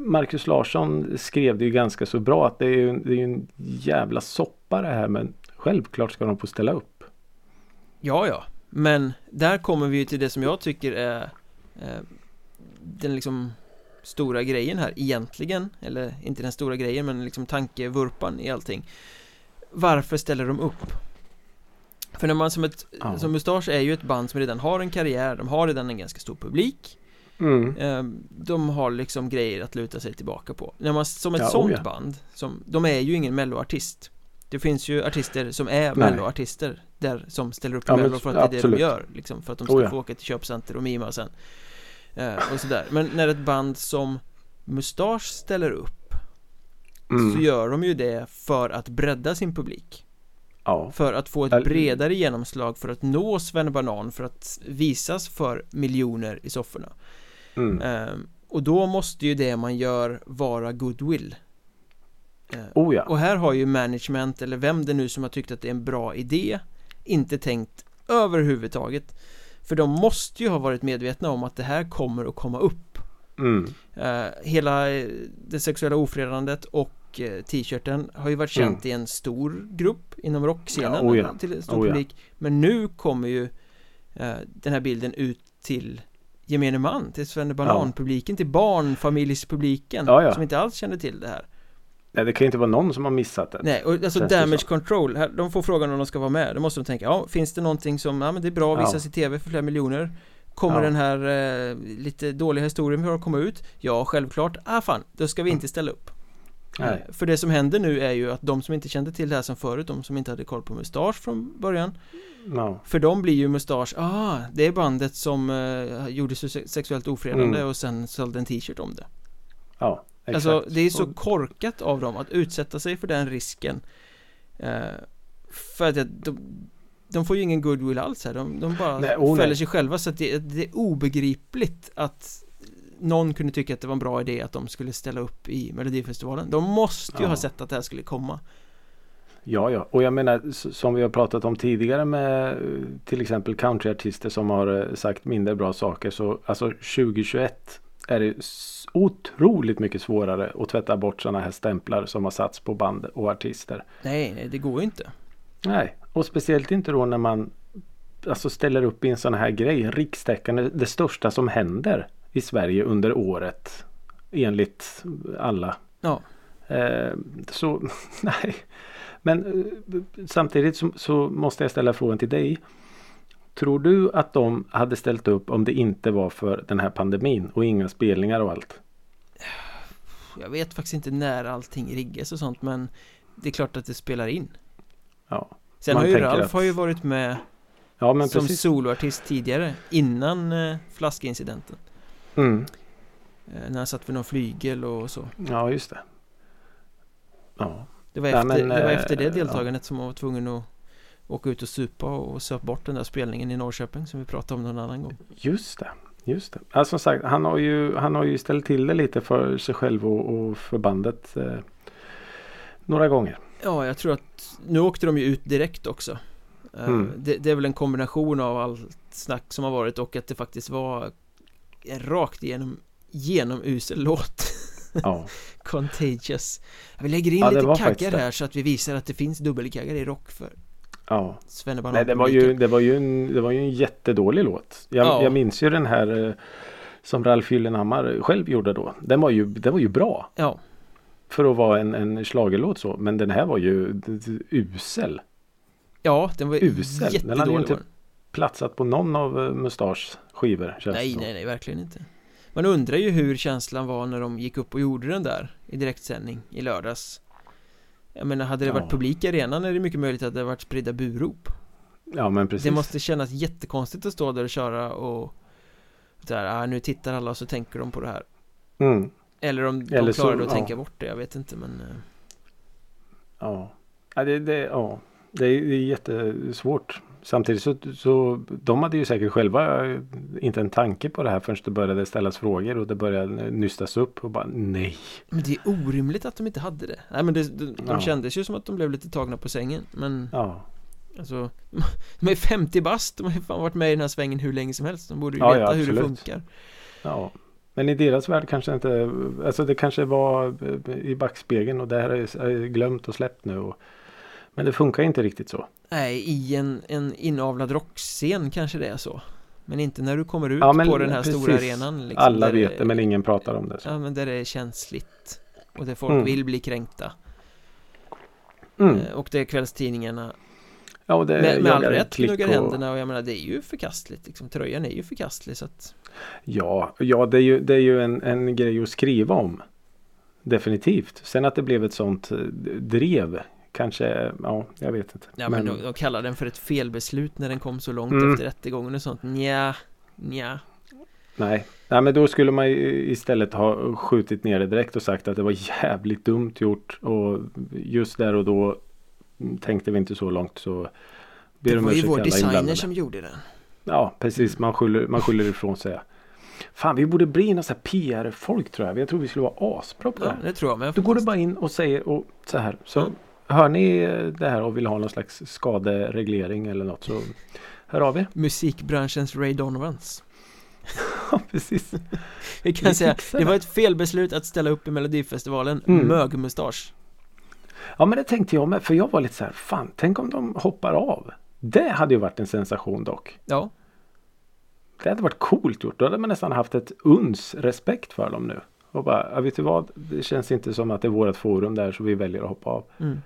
Marcus Larsson skrev det ju ganska så bra att det är ju det är en jävla soppa det här. Men självklart ska de få ställa upp. Ja, ja, men där kommer vi ju till det som jag tycker är eh, den liksom stora grejen här egentligen Eller inte den stora grejen men liksom tankevurpan i allting Varför ställer de upp? För när man som ett, Ja. som Mustasch är ju ett band som redan har en karriär, de har redan en ganska stor publik Mm. eh, De har liksom grejer att luta sig tillbaka på När man som ett Ja, sånt oh ja. band, som, de är ju ingen melloartist Det finns ju artister som är melloartister Där som ställer upp i Ja, mello för att det är det de gör liksom, För att de ska Oh ja. få åka till köpcenter och mima sen eh, Och sådär, men när ett band som Mustasch ställer upp Så Mm. gör de ju det för att bredda sin publik Ja. För att få ett bredare genomslag För att nå Sven Banan För att visas för miljoner i sofforna Mm. Ehm, Och då måste ju det man gör vara goodwill Ehm, Oh ja. Och här har ju management eller vem det nu som har tyckt att det är en bra idé Inte tänkt överhuvudtaget För de måste ju ha varit medvetna om att det här kommer att komma upp Mm. Ehm, Hela eh, det sexuella ofredandet och t-shirten har ju varit känt i en stor grupp inom rockscenen Mm. Ja, oh ja. till en stor Oh ja. publik Men nu kommer ju eh, den här bilden ut till gemene man, till Svenne Banan-publiken, till barnfamiljspubliken som inte alls känner till det här Nej, det kan ju inte vara någon som har missat det. Nej, och alltså Känns damage control, här, de får frågan om de ska vara med Då måste de tänka, ja, finns det någonting som, ja men det är bra att visas i tv för flera miljoner Kommer Ja. den här eh, lite dåliga historien har att komma ut? Ja, självklart, ah fan, då ska vi inte ställa upp Nej. Eh, För det som händer nu är ju att de som inte kände till det här som förut, de som inte hade koll på Mustasch från början Ja. För dem blir ju Mustasch, ah, det är bandet som eh, gjorde sexuellt ofredande Mm. och sen sålde en t-shirt om det Ja. Exakt. Alltså det är så korkat av dem att utsätta sig för den risken eh, För att de, de får ju ingen goodwill alls här, de, de bara Nej, oh, fäller sig själva så att det, det är obegripligt att någon kunde tycka att det var en bra idé att de skulle ställa upp i Melodifestivalen De måste ju Ja. ha sett att det här skulle komma Ja, ja. Och jag menar som vi har pratat om tidigare med eh, till exempel countryartister som har eh, sagt mindre bra saker. Så alltså 2021 är det otroligt mycket svårare att tvätta bort sådana här stämplar som har satts på band och artister. Nej, nej det går ju inte Nej, och speciellt inte då när man alltså ställer upp i en sån här grej. Rikstäckande, det största som händer i Sverige under året. Enligt alla. Ja, Eh, så (laughs) nej. Men eh, samtidigt så, så måste jag ställa frågan till dig. Tror du att de hade ställt upp om det inte var för den här pandemin och inga spelningar och allt? jag vet faktiskt inte när allting riggas och sånt men Det är klart att det spelar in Ja, Sen har ju Ralf att- har ju varit med ja som precis. soloartist tidigare innan eh, flaskincidenten Mm. eh, När han satt vid någon flygel och så Ja, just det. Ja, Det var Ja, efter, men, det, var eh, efter det ja. deltagandet som man var tvungen att Åka ut och supa och söp bort den där spelningen i Norrköping som vi pratade om någon annan gång just det. Just det. Alltså, som sagt, han har, ju, han har ju ställt till det lite för sig själv och, och för bandet. Eh, några gånger. Ja, jag tror att Nu åkte de ju ut direkt också Eh, Mm. det, det är väl en kombination av allt snack som har varit och att det faktiskt var rakt igenom Genomusel låt Ja, (laughs) Contagious Vi lägger in Ja, lite kaggar här så att vi visar att det finns dubbelkaggar i rock för ja. Nej, det var ju, det var ju, en, det var ju en jättedålig låt. Jag, Ja. jag minns ju den här eh, som Ralf Gyllenhammar själv gjorde då. Den var ju, den var ju bra. Ja, För att vara en, en schlagerlåt så. Men den här var ju usel. ja den var Usel. Den hade ju jättedålig inte. Platsat på någon av uh, Mustaschs skivor. Känns Nej, nej, nej, verkligen inte Man undrar ju hur känslan var när de gick upp och gjorde den där i direktsändning i lördags Jag menar, hade det varit Ja. publik i arenan är det mycket möjligt att det hade varit spridda burop Ja men precis. Det måste kännas jättekonstigt att stå där och köra och där, ah, nu tittar alla och så tänker de på det här Mm. Eller om de Eller så- klarade att ja. tänka bort det, jag vet inte men eh, Ja. Ja, det, det, ja. Det är jättesvårt. Samtidigt så, så de hade ju säkert själva inte en tanke på det här förrän det började ställas frågor och det började nystas upp och bara nej. Men det är orimligt att de inte hade det Nej men det, de, de Ja. kändes ju som att de blev lite tagna på sängen Men Ja, alltså De är 50 bast, de har ju fan varit med i den här svängen hur länge som helst De borde ju Ja, veta ja, hur det funkar ja. Men i deras värld kanske inte, alltså det kanske var i backspegeln och det här är är glömt och släppt nu. Och, men det funkar inte riktigt så. Nej, i en, en inavlad rockscen kanske det är så Men inte när du kommer ut Ja, men på den här stora precis. arenan liksom, Alla vet det men ingen pratar om det. Så. Ja men där det är känsligt Och där folk Mm. vill bli kränkta Mm. Eh, Och det är kvällstidningarna Ja, och det Med, med all rätt gnuggar och- händerna och jag menar det är ju förkastligt liksom. Tröjan är ju förkastlig så att Ja, ja det är ju, det är ju en, en grej att skriva om. Definitivt. Sen att det blev ett sånt eh, drev. Kanske, ja, jag vet inte. Ja men, de, de kallar den för ett felbeslut när den kom så långt Mm. efter rättegången och sånt Nja, nja Nej. Nej, men då skulle man ju istället ha skjutit ner det direkt och sagt att det var jävligt dumt gjort. Och just där och då tänkte vi inte så långt så ber Det var ju vår designer inblandade. som gjorde den Ja, precis. Man skyller, man skyller ifrån sig. Fan, vi borde bli här PR-folk tror jag. Jag tror vi skulle vara asbra på det här. det tror jag men Då går det bara in och säger och så här. Så Mm. Hör ni det här och vill ha någon slags skadereglering eller något så hör av er. Musikbranschens Ray Donovans (laughs) Ja, precis. (laughs) Vi kan Vi säga, det. var ett felbeslut att ställa upp i Melodifestivalen Mm. Mögmustasch Ja, men det tänkte jag med. För jag var lite så här. Fan, tänk om de hoppar av. Det hade ju varit en sensation dock. Ja, Det hade varit coolt gjort. Då hade man nästan haft ett uns respekt för dem nu. Och bara, ja, vet du vad? Det känns inte som att det är vårt forum där så vi väljer att hoppa av. mm.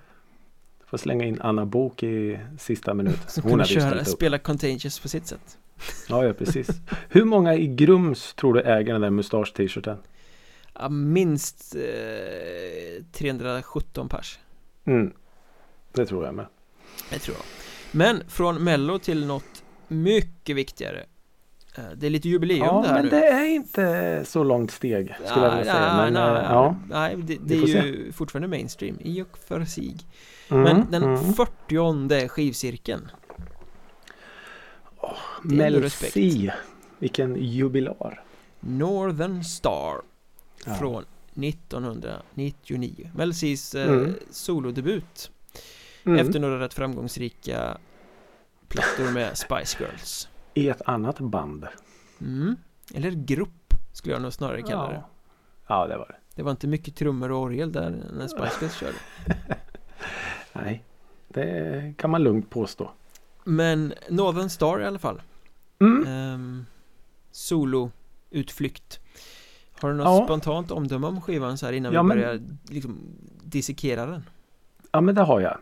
Får slänga in Anna Bok i sista minuten. som Hon kunde köra, spela Contagious på sitt sätt Ja, ja, precis. Hur många i Grums tror du äger den där mustasch-t-shirten? ja, Minst eh, 317 pers Mm. Det tror jag med. Det tror jag Men från Mello till något mycket viktigare Eh, Det är lite jubileum Ja, det här men nu det är inte så långt steg skulle jag vilja säga. Men, nej, eh, ja. nej, det, det är ju fortfarande mainstream i och för sig Mm, Men den mm. 40 skivcirkeln det ändå respekt. Melsi. Vilken jubilar. Northern Star Ja. Från 1999 Mel Cs eh, Mm. solodebut Mm. Efter några rätt framgångsrika Plattor med (laughs) Spice Girls I ett annat band. mm. Eller grupp Skulle jag nog snarare kalla det Ja. ja, det var det. Det var inte mycket trummor och orgel där när Spice Girls körde (laughs) Nej, det kan man lugnt påstå. Men Northern Star i alla fall Mm. ehm, Solo Utflykt Har du något Ja. spontant omdöme om skivan så här innan Ja, vi men- börjar liksom dissekera den? Ja, men det har jag.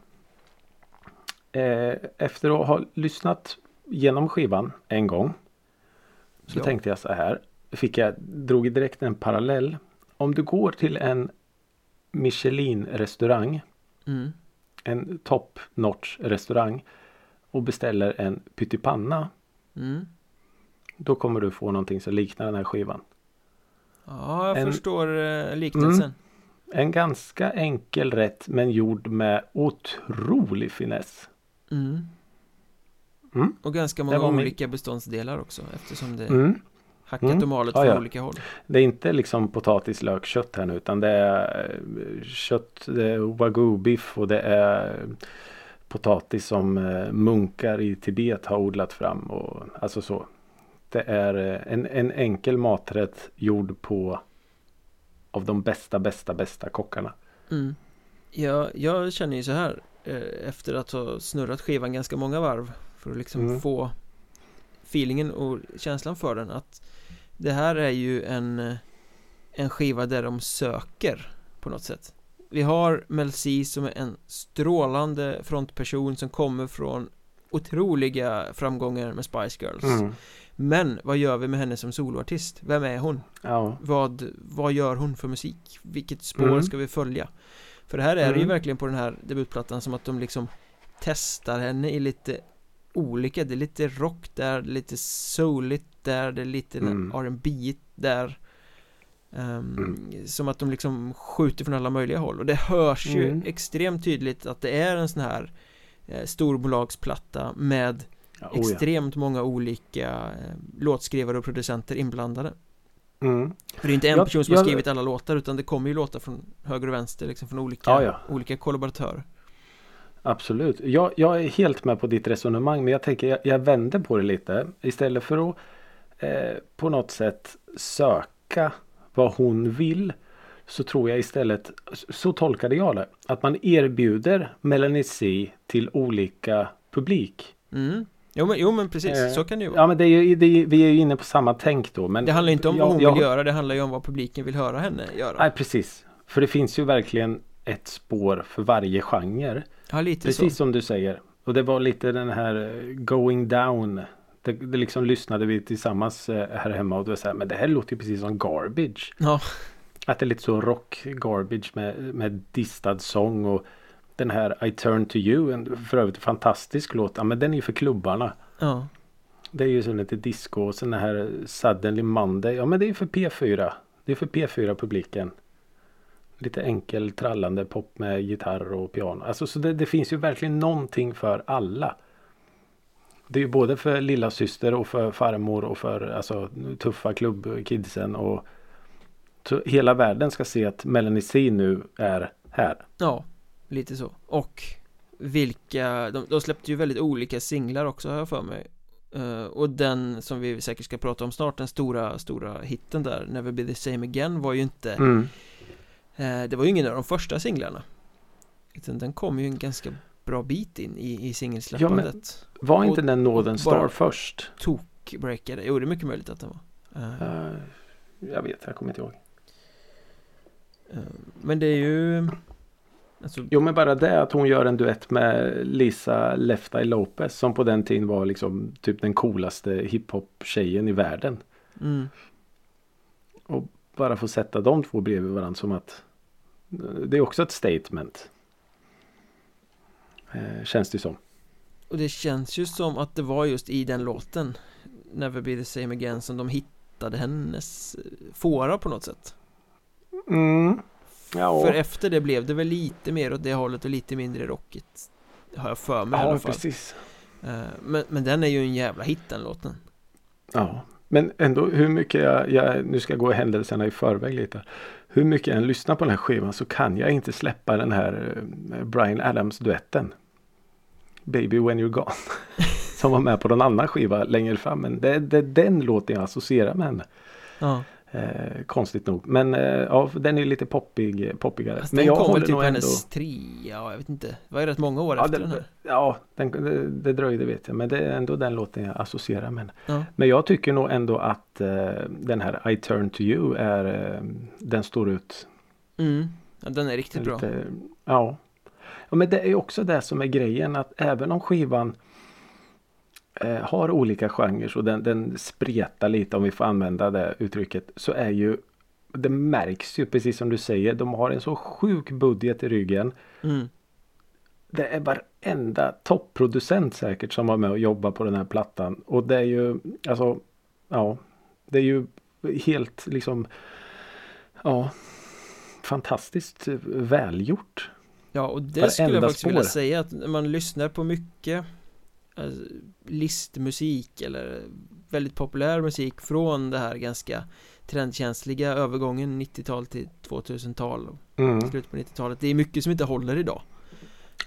Eh, efter att ha lyssnat genom skivan en gång. Så Ja. tänkte jag så här. Fick jag, drog direkt en parallell. Om du går till en Michelin-restaurang. Mm. En top notch restaurang. Och beställer en pyttipanna. Mm. Då kommer du få någonting som liknar den här skivan. Ja, jag En- förstår eh, liknelsen En ganska enkel rätt men gjord med otrolig finess. mm. Mm. Och ganska många var min- olika beståndsdelar också eftersom det Mm. Hackat Mm. och malet Ja, från ja. olika håll Det är inte liksom potatis, lök, kött här nu utan det är eh, kött, det är wagyu-biff och det är potatis som eh, munkar i Tibet har odlat fram. Och, alltså så. Det är eh, en, en enkel maträtt gjord på av de bästa, bästa, bästa kockarna. mm. jag, jag känner ju så här Efter att ha snurrat skivan ganska många varv För att liksom Mm. få Feelingen och känslan för den att Det här är ju en eh, En skiva där de söker På något sätt Vi har Mel C som är en strålande frontperson som kommer från Otroliga framgångar med Spice Girls Mm. Men vad gör vi med henne som soloartist? Vem är hon? Ja. Vad, vad gör hon för musik? Vilket spår Mm. ska vi följa? För det här är det ju Mm. verkligen på den här debutplattan som att de liksom testar henne i lite olika Det är lite rock där, lite souligt där, det är lite Mm. R&B där Ehm, Mm. Som att de liksom skjuter från alla möjliga håll och det hörs ju Mm. extremt tydligt att det är en sån här eh, storbolagsplatta med Ja, oh ja. extremt många olika eh, låtskrivare och producenter inblandade Mm. För det är inte en Jag- person som har jag- skrivit alla låtar utan det kommer ju låtar från höger och vänster liksom från olika, Ja, ja. olika kollaboratörer Absolut. Jag, jag är helt med på ditt resonemang men jag tänker jag, jag vänder på det lite. Istället för att eh, på något sätt söka vad hon vill så tror jag istället, så tolkade jag det, att man erbjuder Melanie C till olika publik. mm. jo, men, jo men precis, Eh, så kan det ju vara Ja men det är ju, det är, vi är ju inne på samma tänk då. Men Det handlar inte om jag- vad hon jag- vill göra, det handlar ju om vad publiken vill höra henne göra Nej precis. För det finns ju verkligen ett spår för varje genre. Ja, lite Precis så som du säger. Och det var lite den här eh, going down. Det, det liksom lyssnade vi tillsammans eh, här hemma och det var så här, men det här låter ju precis som garbage. Ja, Att det är lite så rock garbage med, med distad sång och den här I turn to you, en för övrigt fantastisk låt. Ja men den är ju för klubbarna. ja, Det är ju så lite disco och sen den här Suddenly Monday. Ja men det är för P4. Det är för P4 publiken. Lite enkel trallande pop med gitarr och piano. Alltså så det, det finns ju verkligen någonting för alla. Det är ju både för lilla syster och för farmor och för alltså, tuffa klubbkidsen. Och så hela världen ska se att Melanie C nu är här. ja, lite så Och vilka, de, de släppte ju väldigt olika singlar också har jag för mig Eh, Och den som vi säkert ska prata om snart, den stora, stora hitten där Never Be The Same Again var ju inte Mm. Eh, Det var ju ingen av de första singlarna Utan den kom ju en ganska bra bit in i, i singelsläppandet Var inte Och- den Northern och Star först? Tokbreakade, jo det är mycket möjligt att den var Eh, jag vet, jag kommer inte ihåg. Men det är ju Alltså, Jo men bara det att hon gör en duett med Lisa Left Eye Lopez som på den tiden var liksom typ den coolaste hiphop tjejen i världen. mm, Bara få sätta de två bredvid varandra som att eh, det är också ett statement. Eh, känns det som. Och det känns ju som att det var just i den låten Never Be The Same Again som de hittade hennes eh, fåra på något sätt Mm. Ja, För efter det blev det väl lite mer åt det hållet och lite mindre rockigt Har jag för mig i ja alla fall precis. Eh, men, men den är ju en jävla hit den låten Ja. Men ändå hur mycket jag, jag, nu ska jag gå händelserna i förväg lite. Hur mycket jag än lyssnar på den här skivan så kan jag inte släppa den här eh, Brian Adams duetten. Baby When You're Gone. (laughs) Som var med på någon annan skiva längre fram. Men det är den låten jag associerar med henne. Ja, Eh, konstigt nog. Men eh, ja, den är lite poppig, poppigare. fast men den jag kom väl typ nog ändå... hennes trea, ja, jag vet inte Det var ju rätt många år Ja, efter det, den här ja den, det, det dröjde vet jag. Men det är ändå den låten jag associerar med. Ja, Men jag tycker nog ändå att eh, den här I turn to you är eh, Den står ut mm. ja den är riktigt bra lite, ja. ja Men det är också det som är grejen att även om skivan har olika genrer och den, den spretar lite om vi får använda det uttrycket så är ju det märks ju precis som du säger. De har en så sjuk budget i ryggen. mm. Det är varenda topproducent säkert som var med och jobbade på den här plattan. Och det är ju alltså Ja Det är ju helt liksom Ja Fantastiskt välgjort. Ja, och det Varenda skulle jag faktiskt spår. vilja säga att när man lyssnar på mycket alltså, listmusik eller väldigt populär musik från det här ganska trendkänsliga övergången 90-tal till 2000-tal och Mm. slutet på 90-talet Det är mycket som inte håller idag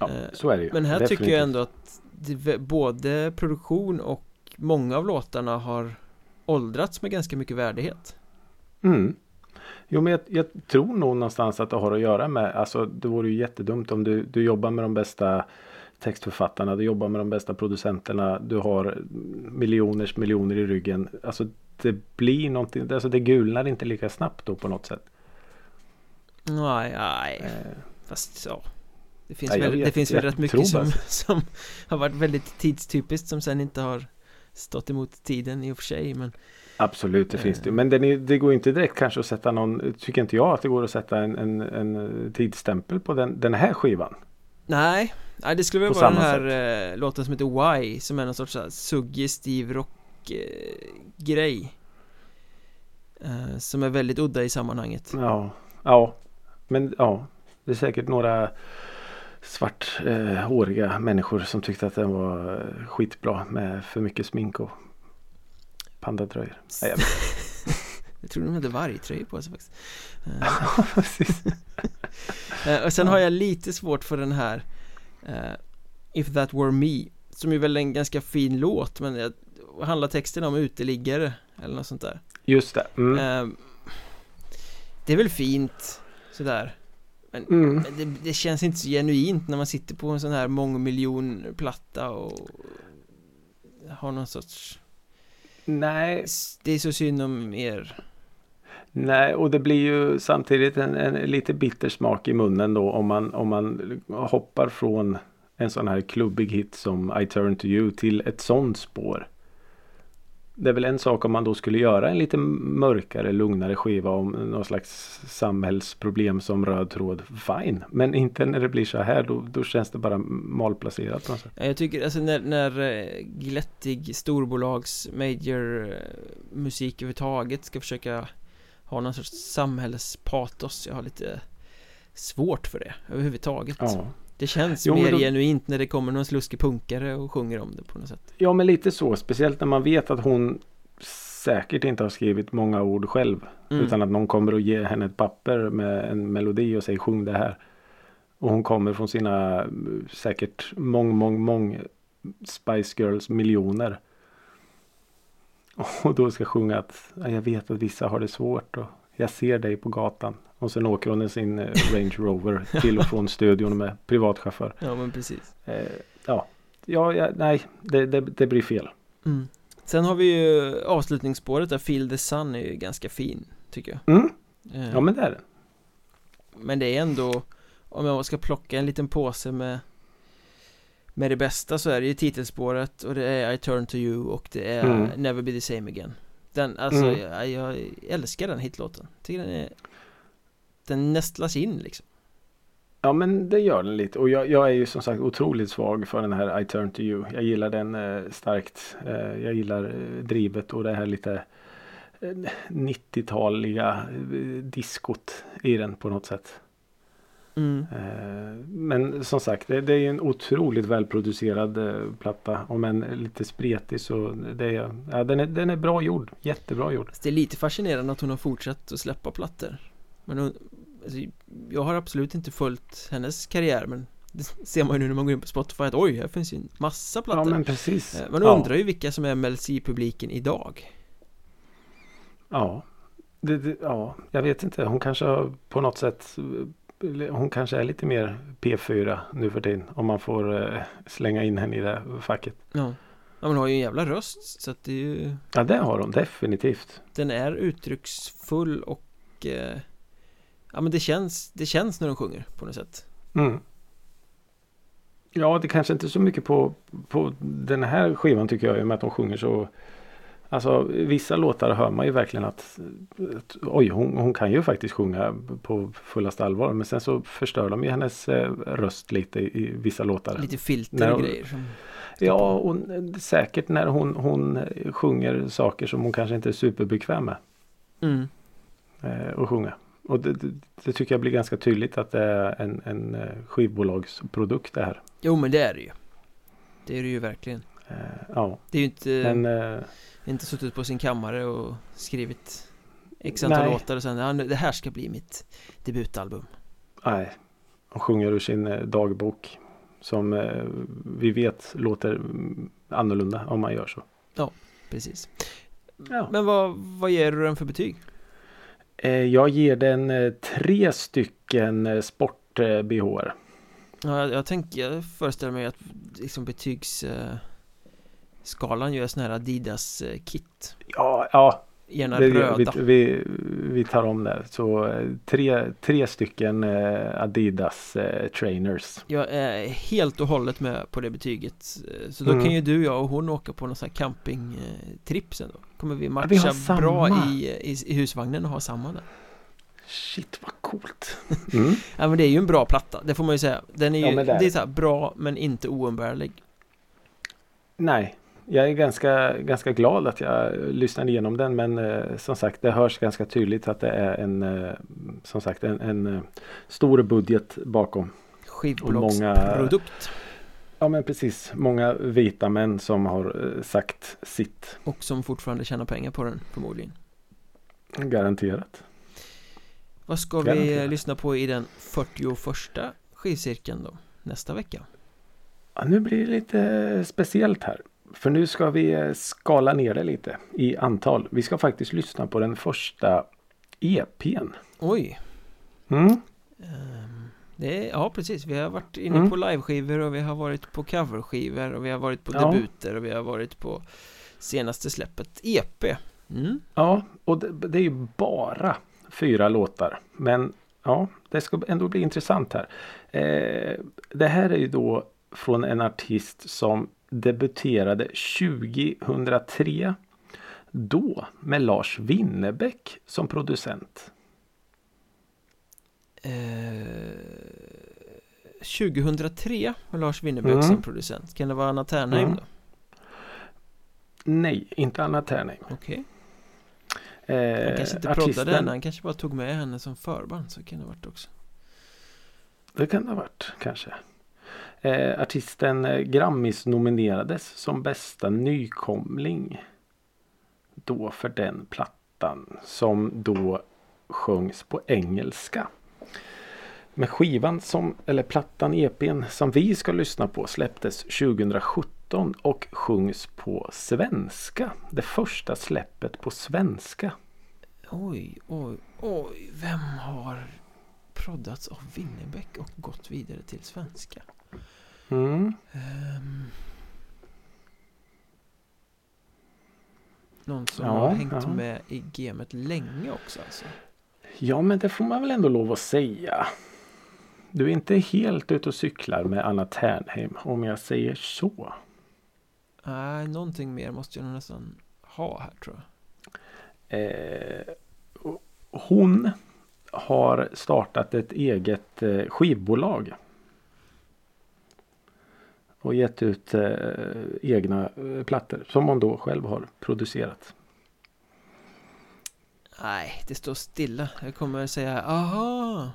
Ja, Eh, så är det ju. Men här Definitivt. tycker jag ändå att det, både produktion och många av låtarna har åldrats med ganska mycket värdighet Mm. Jo men jag, jag tror nog någonstans att det har att göra med, alltså det vore ju jättedumt om du, du jobbar med de bästa textförfattarna, du jobbar med de bästa producenterna, du har miljoners miljoner i ryggen. Alltså det blir någonting, alltså det gulnar inte lika snabbt då på något sätt. Nej, nej, Eh, fast ja Det finns Nej, väl, det finns väl rätt mycket som, (laughs) som har varit väldigt tidstypiskt som sen inte har stått emot tiden i och för sig men Absolut, det Eh. finns det. Men den är, det går inte direkt kanske att sätta någon, tycker inte jag att det går att sätta en, en, en tidsstämpel på den, den här skivan. Nej, Nej det skulle väl vara den här eh, låten som heter Why Som är någon sorts här suggestiv rock eh, grej eh, Som är väldigt udda i sammanhanget Ja, ja. Men ja, det är säkert några svarthåriga eh, människor som tyckte att den var eh, skitbra med för mycket smink och pandatröjor. Nej, jag. (laughs) Jag tror de hade vargtröjor på sig faktiskt. (laughs) (laughs) Eh, Och sen har jag lite svårt för den här eh, If That Were Me Som är väl en ganska fin låt men jag, handlar texten om uteliggare eller något sånt där Just det. Mm. eh, Det är väl fint sådär Men, Mm. men det, det känns inte så genuint när man sitter på en sån här mångmiljonplatta och har någon sorts Nej, Det är så synd om er nej, och det blir ju samtidigt en, en lite bitter smak i munnen då om man, om man hoppar från en sån här klubbig hit som I Turn To You till ett sånt spår. Det är väl en sak om man då skulle göra en lite mörkare, lugnare skiva om någon slags samhällsproblem som röd tråd. Fine, men inte när det blir så här. Då, då känns det bara malplacerat på något sätt. Jag tycker alltså när, när eh, glättig storbolags major eh, musik överhuvudtaget ska försöka ha någon sorts samhällspatos Jag har lite svårt för det överhuvudtaget Ja. Det känns Jo, mer då- genuint när det kommer någon sluskig punkare och sjunger om det på något sätt ja, men lite så. Speciellt när man vet att hon säkert inte har skrivit många ord själv. Mm. Utan att någon kommer och ger henne ett papper med en melodi och säger sjung det här. Och hon kommer från sina eh, säkert mång, mång, mång Spice Girls miljoner. (laughs) Och då ska sjunga att "Ja, jag vet att vissa har det svårt och jag ser dig på gatan. Och sen åker hon i sin eh, Range Rover (laughs) till och från studion med privatchaufför. Ja men precis Eh, ja. Ja, ja, nej, det, det, det blir fel. mm. Sen har vi ju avslutningsspåret där Feel the Sun är ju ganska fin Tycker jag Mm. Eh, Ja, men det är det. Men det är ändå Om jag ska plocka en liten påse med Med det bästa så är det ju titelspåret och det är I turn to you och det är Mm. Never be the same again Den, alltså Mm. jag, jag älskar den hitlåten Tycker den är Den nästlas in liksom Ja men det gör den lite och jag, jag är ju som sagt otroligt svag för den här I turn to you. Jag gillar den eh, starkt. Eh, jag gillar eh, drivet och det här lite eh, 90-taliga eh, diskot i den på något sätt. Mm. Eh, men som sagt det, är en otroligt välproducerad eh, platta. Om än lite spretig så det är, ja, den, är, den är bra gjord. Jättebra gjord. Det är lite fascinerande att hon har fortsatt att släppa plattor Men hon, alltså, Jag har absolut inte följt hennes karriär men Det (laughs) ser man ju nu när man går in på Spotify att oj, här finns ju en massa Ja plattor men precis. Eh, Man ja. undrar ju vilka som är MLC-publiken idag Ja. Det, det, ja, jag vet inte. Hon kanske har på något sätt hon kanske är lite mer P4 nu för tiden. Om man får eh, slänga in henne i det facket. Ja Ja men har ju en jävla röst så att det är ju Ja det har hon definitivt. Den är uttrycksfull och eh, Ja men det känns, det känns när de sjunger på något sätt Mm. Ja det kanske inte är så mycket på, på den här skivan tycker jag. I och med att hon sjunger så. Alltså vissa låtar hör man ju verkligen att, att oj hon, hon kan ju faktiskt sjunga på fullaste allvar. Men sen så förstör de ju hennes eh, röst lite i, i vissa låtar. Lite filter och grejer som, Ja, och säkert när hon, hon sjunger saker som hon kanske inte är superbekväm med mm. eh, att sjunga. Och det, det, det tycker jag blir ganska tydligt att det är en, en eh, skivbolagsprodukt det här. Jo men det är det ju Det är det ju verkligen ja, Det är ju inte, men eh, inte suttit på sin kammare och skrivit X antal låtar och sen, ja, det här ska bli mitt debutalbum nej. Hon sjunger ur sin eh, dagbok. Som eh, vi vet låter annorlunda om man gör så. Precis Ja. Men vad, vad ger du den för betyg? Eh, jag ger den eh, tre stycken eh, sport-bh. Ja, jag, jag tänker, jag föreställer mig att liksom betygs eh, Skalan gör sån här Adidas eh, kit Ja, ja Gärna Det, röda vi, vi, vi tar om det. Så eh, tre, tre stycken eh, Adidas eh, trainers. Jag är helt och hållet med på det betyget Så då Mm. kan ju du, jag och hon åka på någon sån här campingtrip sen då Kommer vi matcha vi har samma. bra i, i, i husvagnen och ha samma där Shit vad coolt. (laughs) Mm. Ja men det är ju en bra platta, det får man ju säga Den är ju, Ja, det det är är så här bra men inte oumbärlig Nej, jag är ganska, ganska glad att jag lyssnade igenom den men eh, som sagt det hörs ganska tydligt att det är en eh, som sagt en, en eh, stor budget bakom. Skivbolagsprodukt Ja men precis, många vita män som har eh, sagt sitt. Och som fortfarande tjänar pengar på den förmodligen Garanterat. Vad ska vi Garanterat. eh, lyssna på i den 41 skivcirkeln då? Nästa vecka? Ja, nu blir det lite speciellt här. För nu ska vi eh, skala ner det lite i antal. Vi ska faktiskt lyssna på den första EPn. Oj! Mm. Ehm, Det är, ja precis, vi har varit inne Mm. på liveskivor och vi har varit på coverskivor och vi har varit på Ja. debuter och vi har varit på senaste släppet EP mm. Ja, och det, det är ju bara fyra låtar. Men ja, det ska ändå bli intressant här. Eh, det här är ju då från en artist som debuterade 2003. Då med Lars Winnerbäck som producent. eh, 2003 var Lars Winnerbäck Mm. som producent Kan det vara Anna Ternheim Mm. då? Nej, inte Anna Ternheim. Okej Eh, Han kanske inte proddade henne, han kanske bara tog med henne som förband Så kan det ha varit också Det kan det ha varit kanske. Eh, artisten eh, Grammis nominerades som bästa nykomling. Då för den plattan som då sjöngs på engelska. Men skivan som, eller plattan EPn som vi ska lyssna på släpptes 2017 och sjungs på svenska. Det första släppet på svenska. Oj, oj, oj Vem har proddats av Winnerbäck och gått vidare till svenska? Mm. Ehm. Någon som Ja, har hängt ja. med i gamet länge också alltså. Ja men det får man väl ändå lov att säga. Du är inte helt ute och cyklar med Anna Ternheim om jag säger så. Nej, någonting mer måste jag nästan ha här tror jag. Eh, hon har startat ett eget eh, skivbolag. Och gett ut eh, egna eh, plattor som hon då själv har producerat. Nej, det står stilla. Jag kommer säga aha.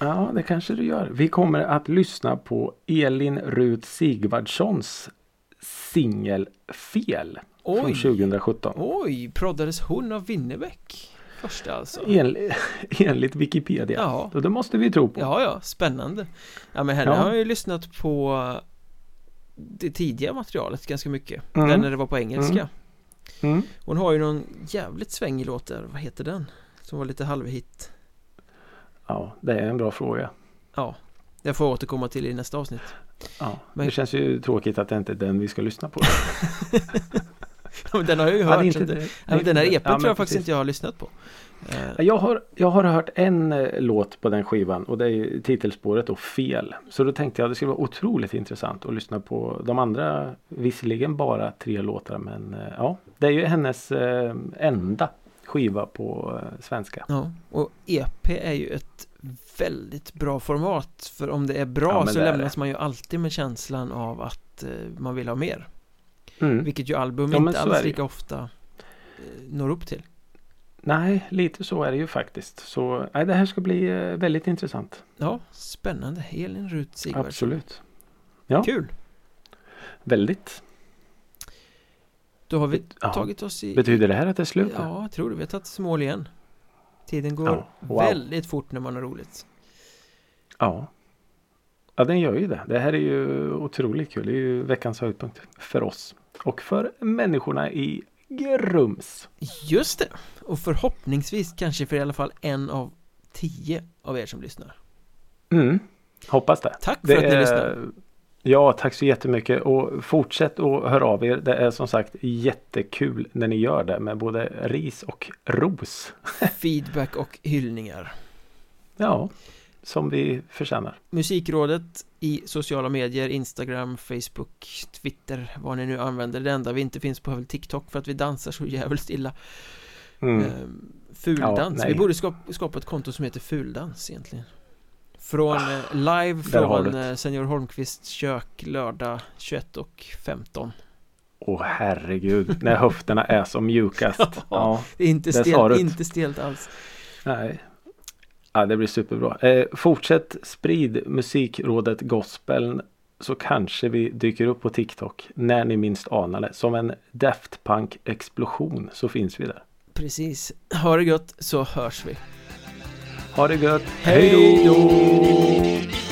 Ja, det kanske du gör. Vi kommer att lyssna på Elin Rut Sigvardssons singel Fel från Oj, 2017. oj, proddades hon av Winnerbäck? Första alltså. Enligt, (laughs) enligt Wikipedia. Ja, Och det måste vi tro på. ja, ja, spännande. Ja, men henne Ja. har jag ju lyssnat på det tidiga materialet ganska mycket. Mm. Den när det var på engelska. Mm. Hon har ju någon jävligt svängig låt där, vad heter den? Som var lite halvhit Ja, det är en bra fråga. Ja, jag får återkomma till i nästa avsnitt Ja, Men- Det känns ju tråkigt att det inte är den vi ska lyssna på. (laughs) Ja, Den har jag ju hört inte det, det. Den här EPn Ja, tror jag faktiskt precis. inte jag har lyssnat på Jag har, jag har hört en eh, låt på den skivan och det är titelspåret och fel. Så då tänkte jag att det skulle vara otroligt intressant att lyssna på de andra. Visserligen bara tre låtar men eh, ja. Det är ju hennes eh, enda skiva på eh, svenska. Ja, och EP är ju ett väldigt bra format För om det är bra Ja, så det lämnas man ju alltid med känslan av att eh, man vill ha mer Mm. Vilket ju album Ja, inte alls lika ofta eh, når upp till Nej, lite så är det ju faktiskt. Så nej, det här ska bli eh, väldigt intressant. Ja, spännande Elin Rut Sigvardsson Absolut. Ja. Kul! Väldigt. Då har vi Ja. tagit oss i Betyder det här att det är slut? Ja, jag tror det. Vi har tagit oss i mål igen Tiden går Ja, wow. väldigt fort när man har roligt Ja. Ja, den gör ju det. Det här är ju otroligt kul. Det är ju veckans höjdpunkt för oss. Och för människorna i Grums. Just det! Och förhoppningsvis kanske för i alla fall en av tio av er som lyssnar Mm. Hoppas det. Tack för det att ni är- lyssnar Ja, tack så jättemycket och fortsätt att höra av er. Det är som sagt jättekul när ni gör det med både ris och ros. (laughs) Feedback och hyllningar Ja, som vi förtjänar. Musikrådet i sociala medier, Instagram, Facebook, Twitter, vad ni nu använder Det enda vi inte finns på är väl TikTok för att vi dansar så jävligt illa Mm. Ehm, Fuldans, Ja, vi borde skapa, skapa ett konto som heter Fuldans egentligen Från eh, live från eh, Senior Holmqvists kök lördag 21 och 15 Åh herregud, när höfterna är som mjukast. (laughs) Ja, Det är inte stelt, inte stelt alls nej. Ja, det blir superbra. Eh, fortsätt sprid musikrådet gospeln så kanske vi dyker upp på TikTok när ni minst anar det. Som en Daft Punk explosion så finns vi där. Precis, ha det gött så hörs vi Ha det gött. Hej då!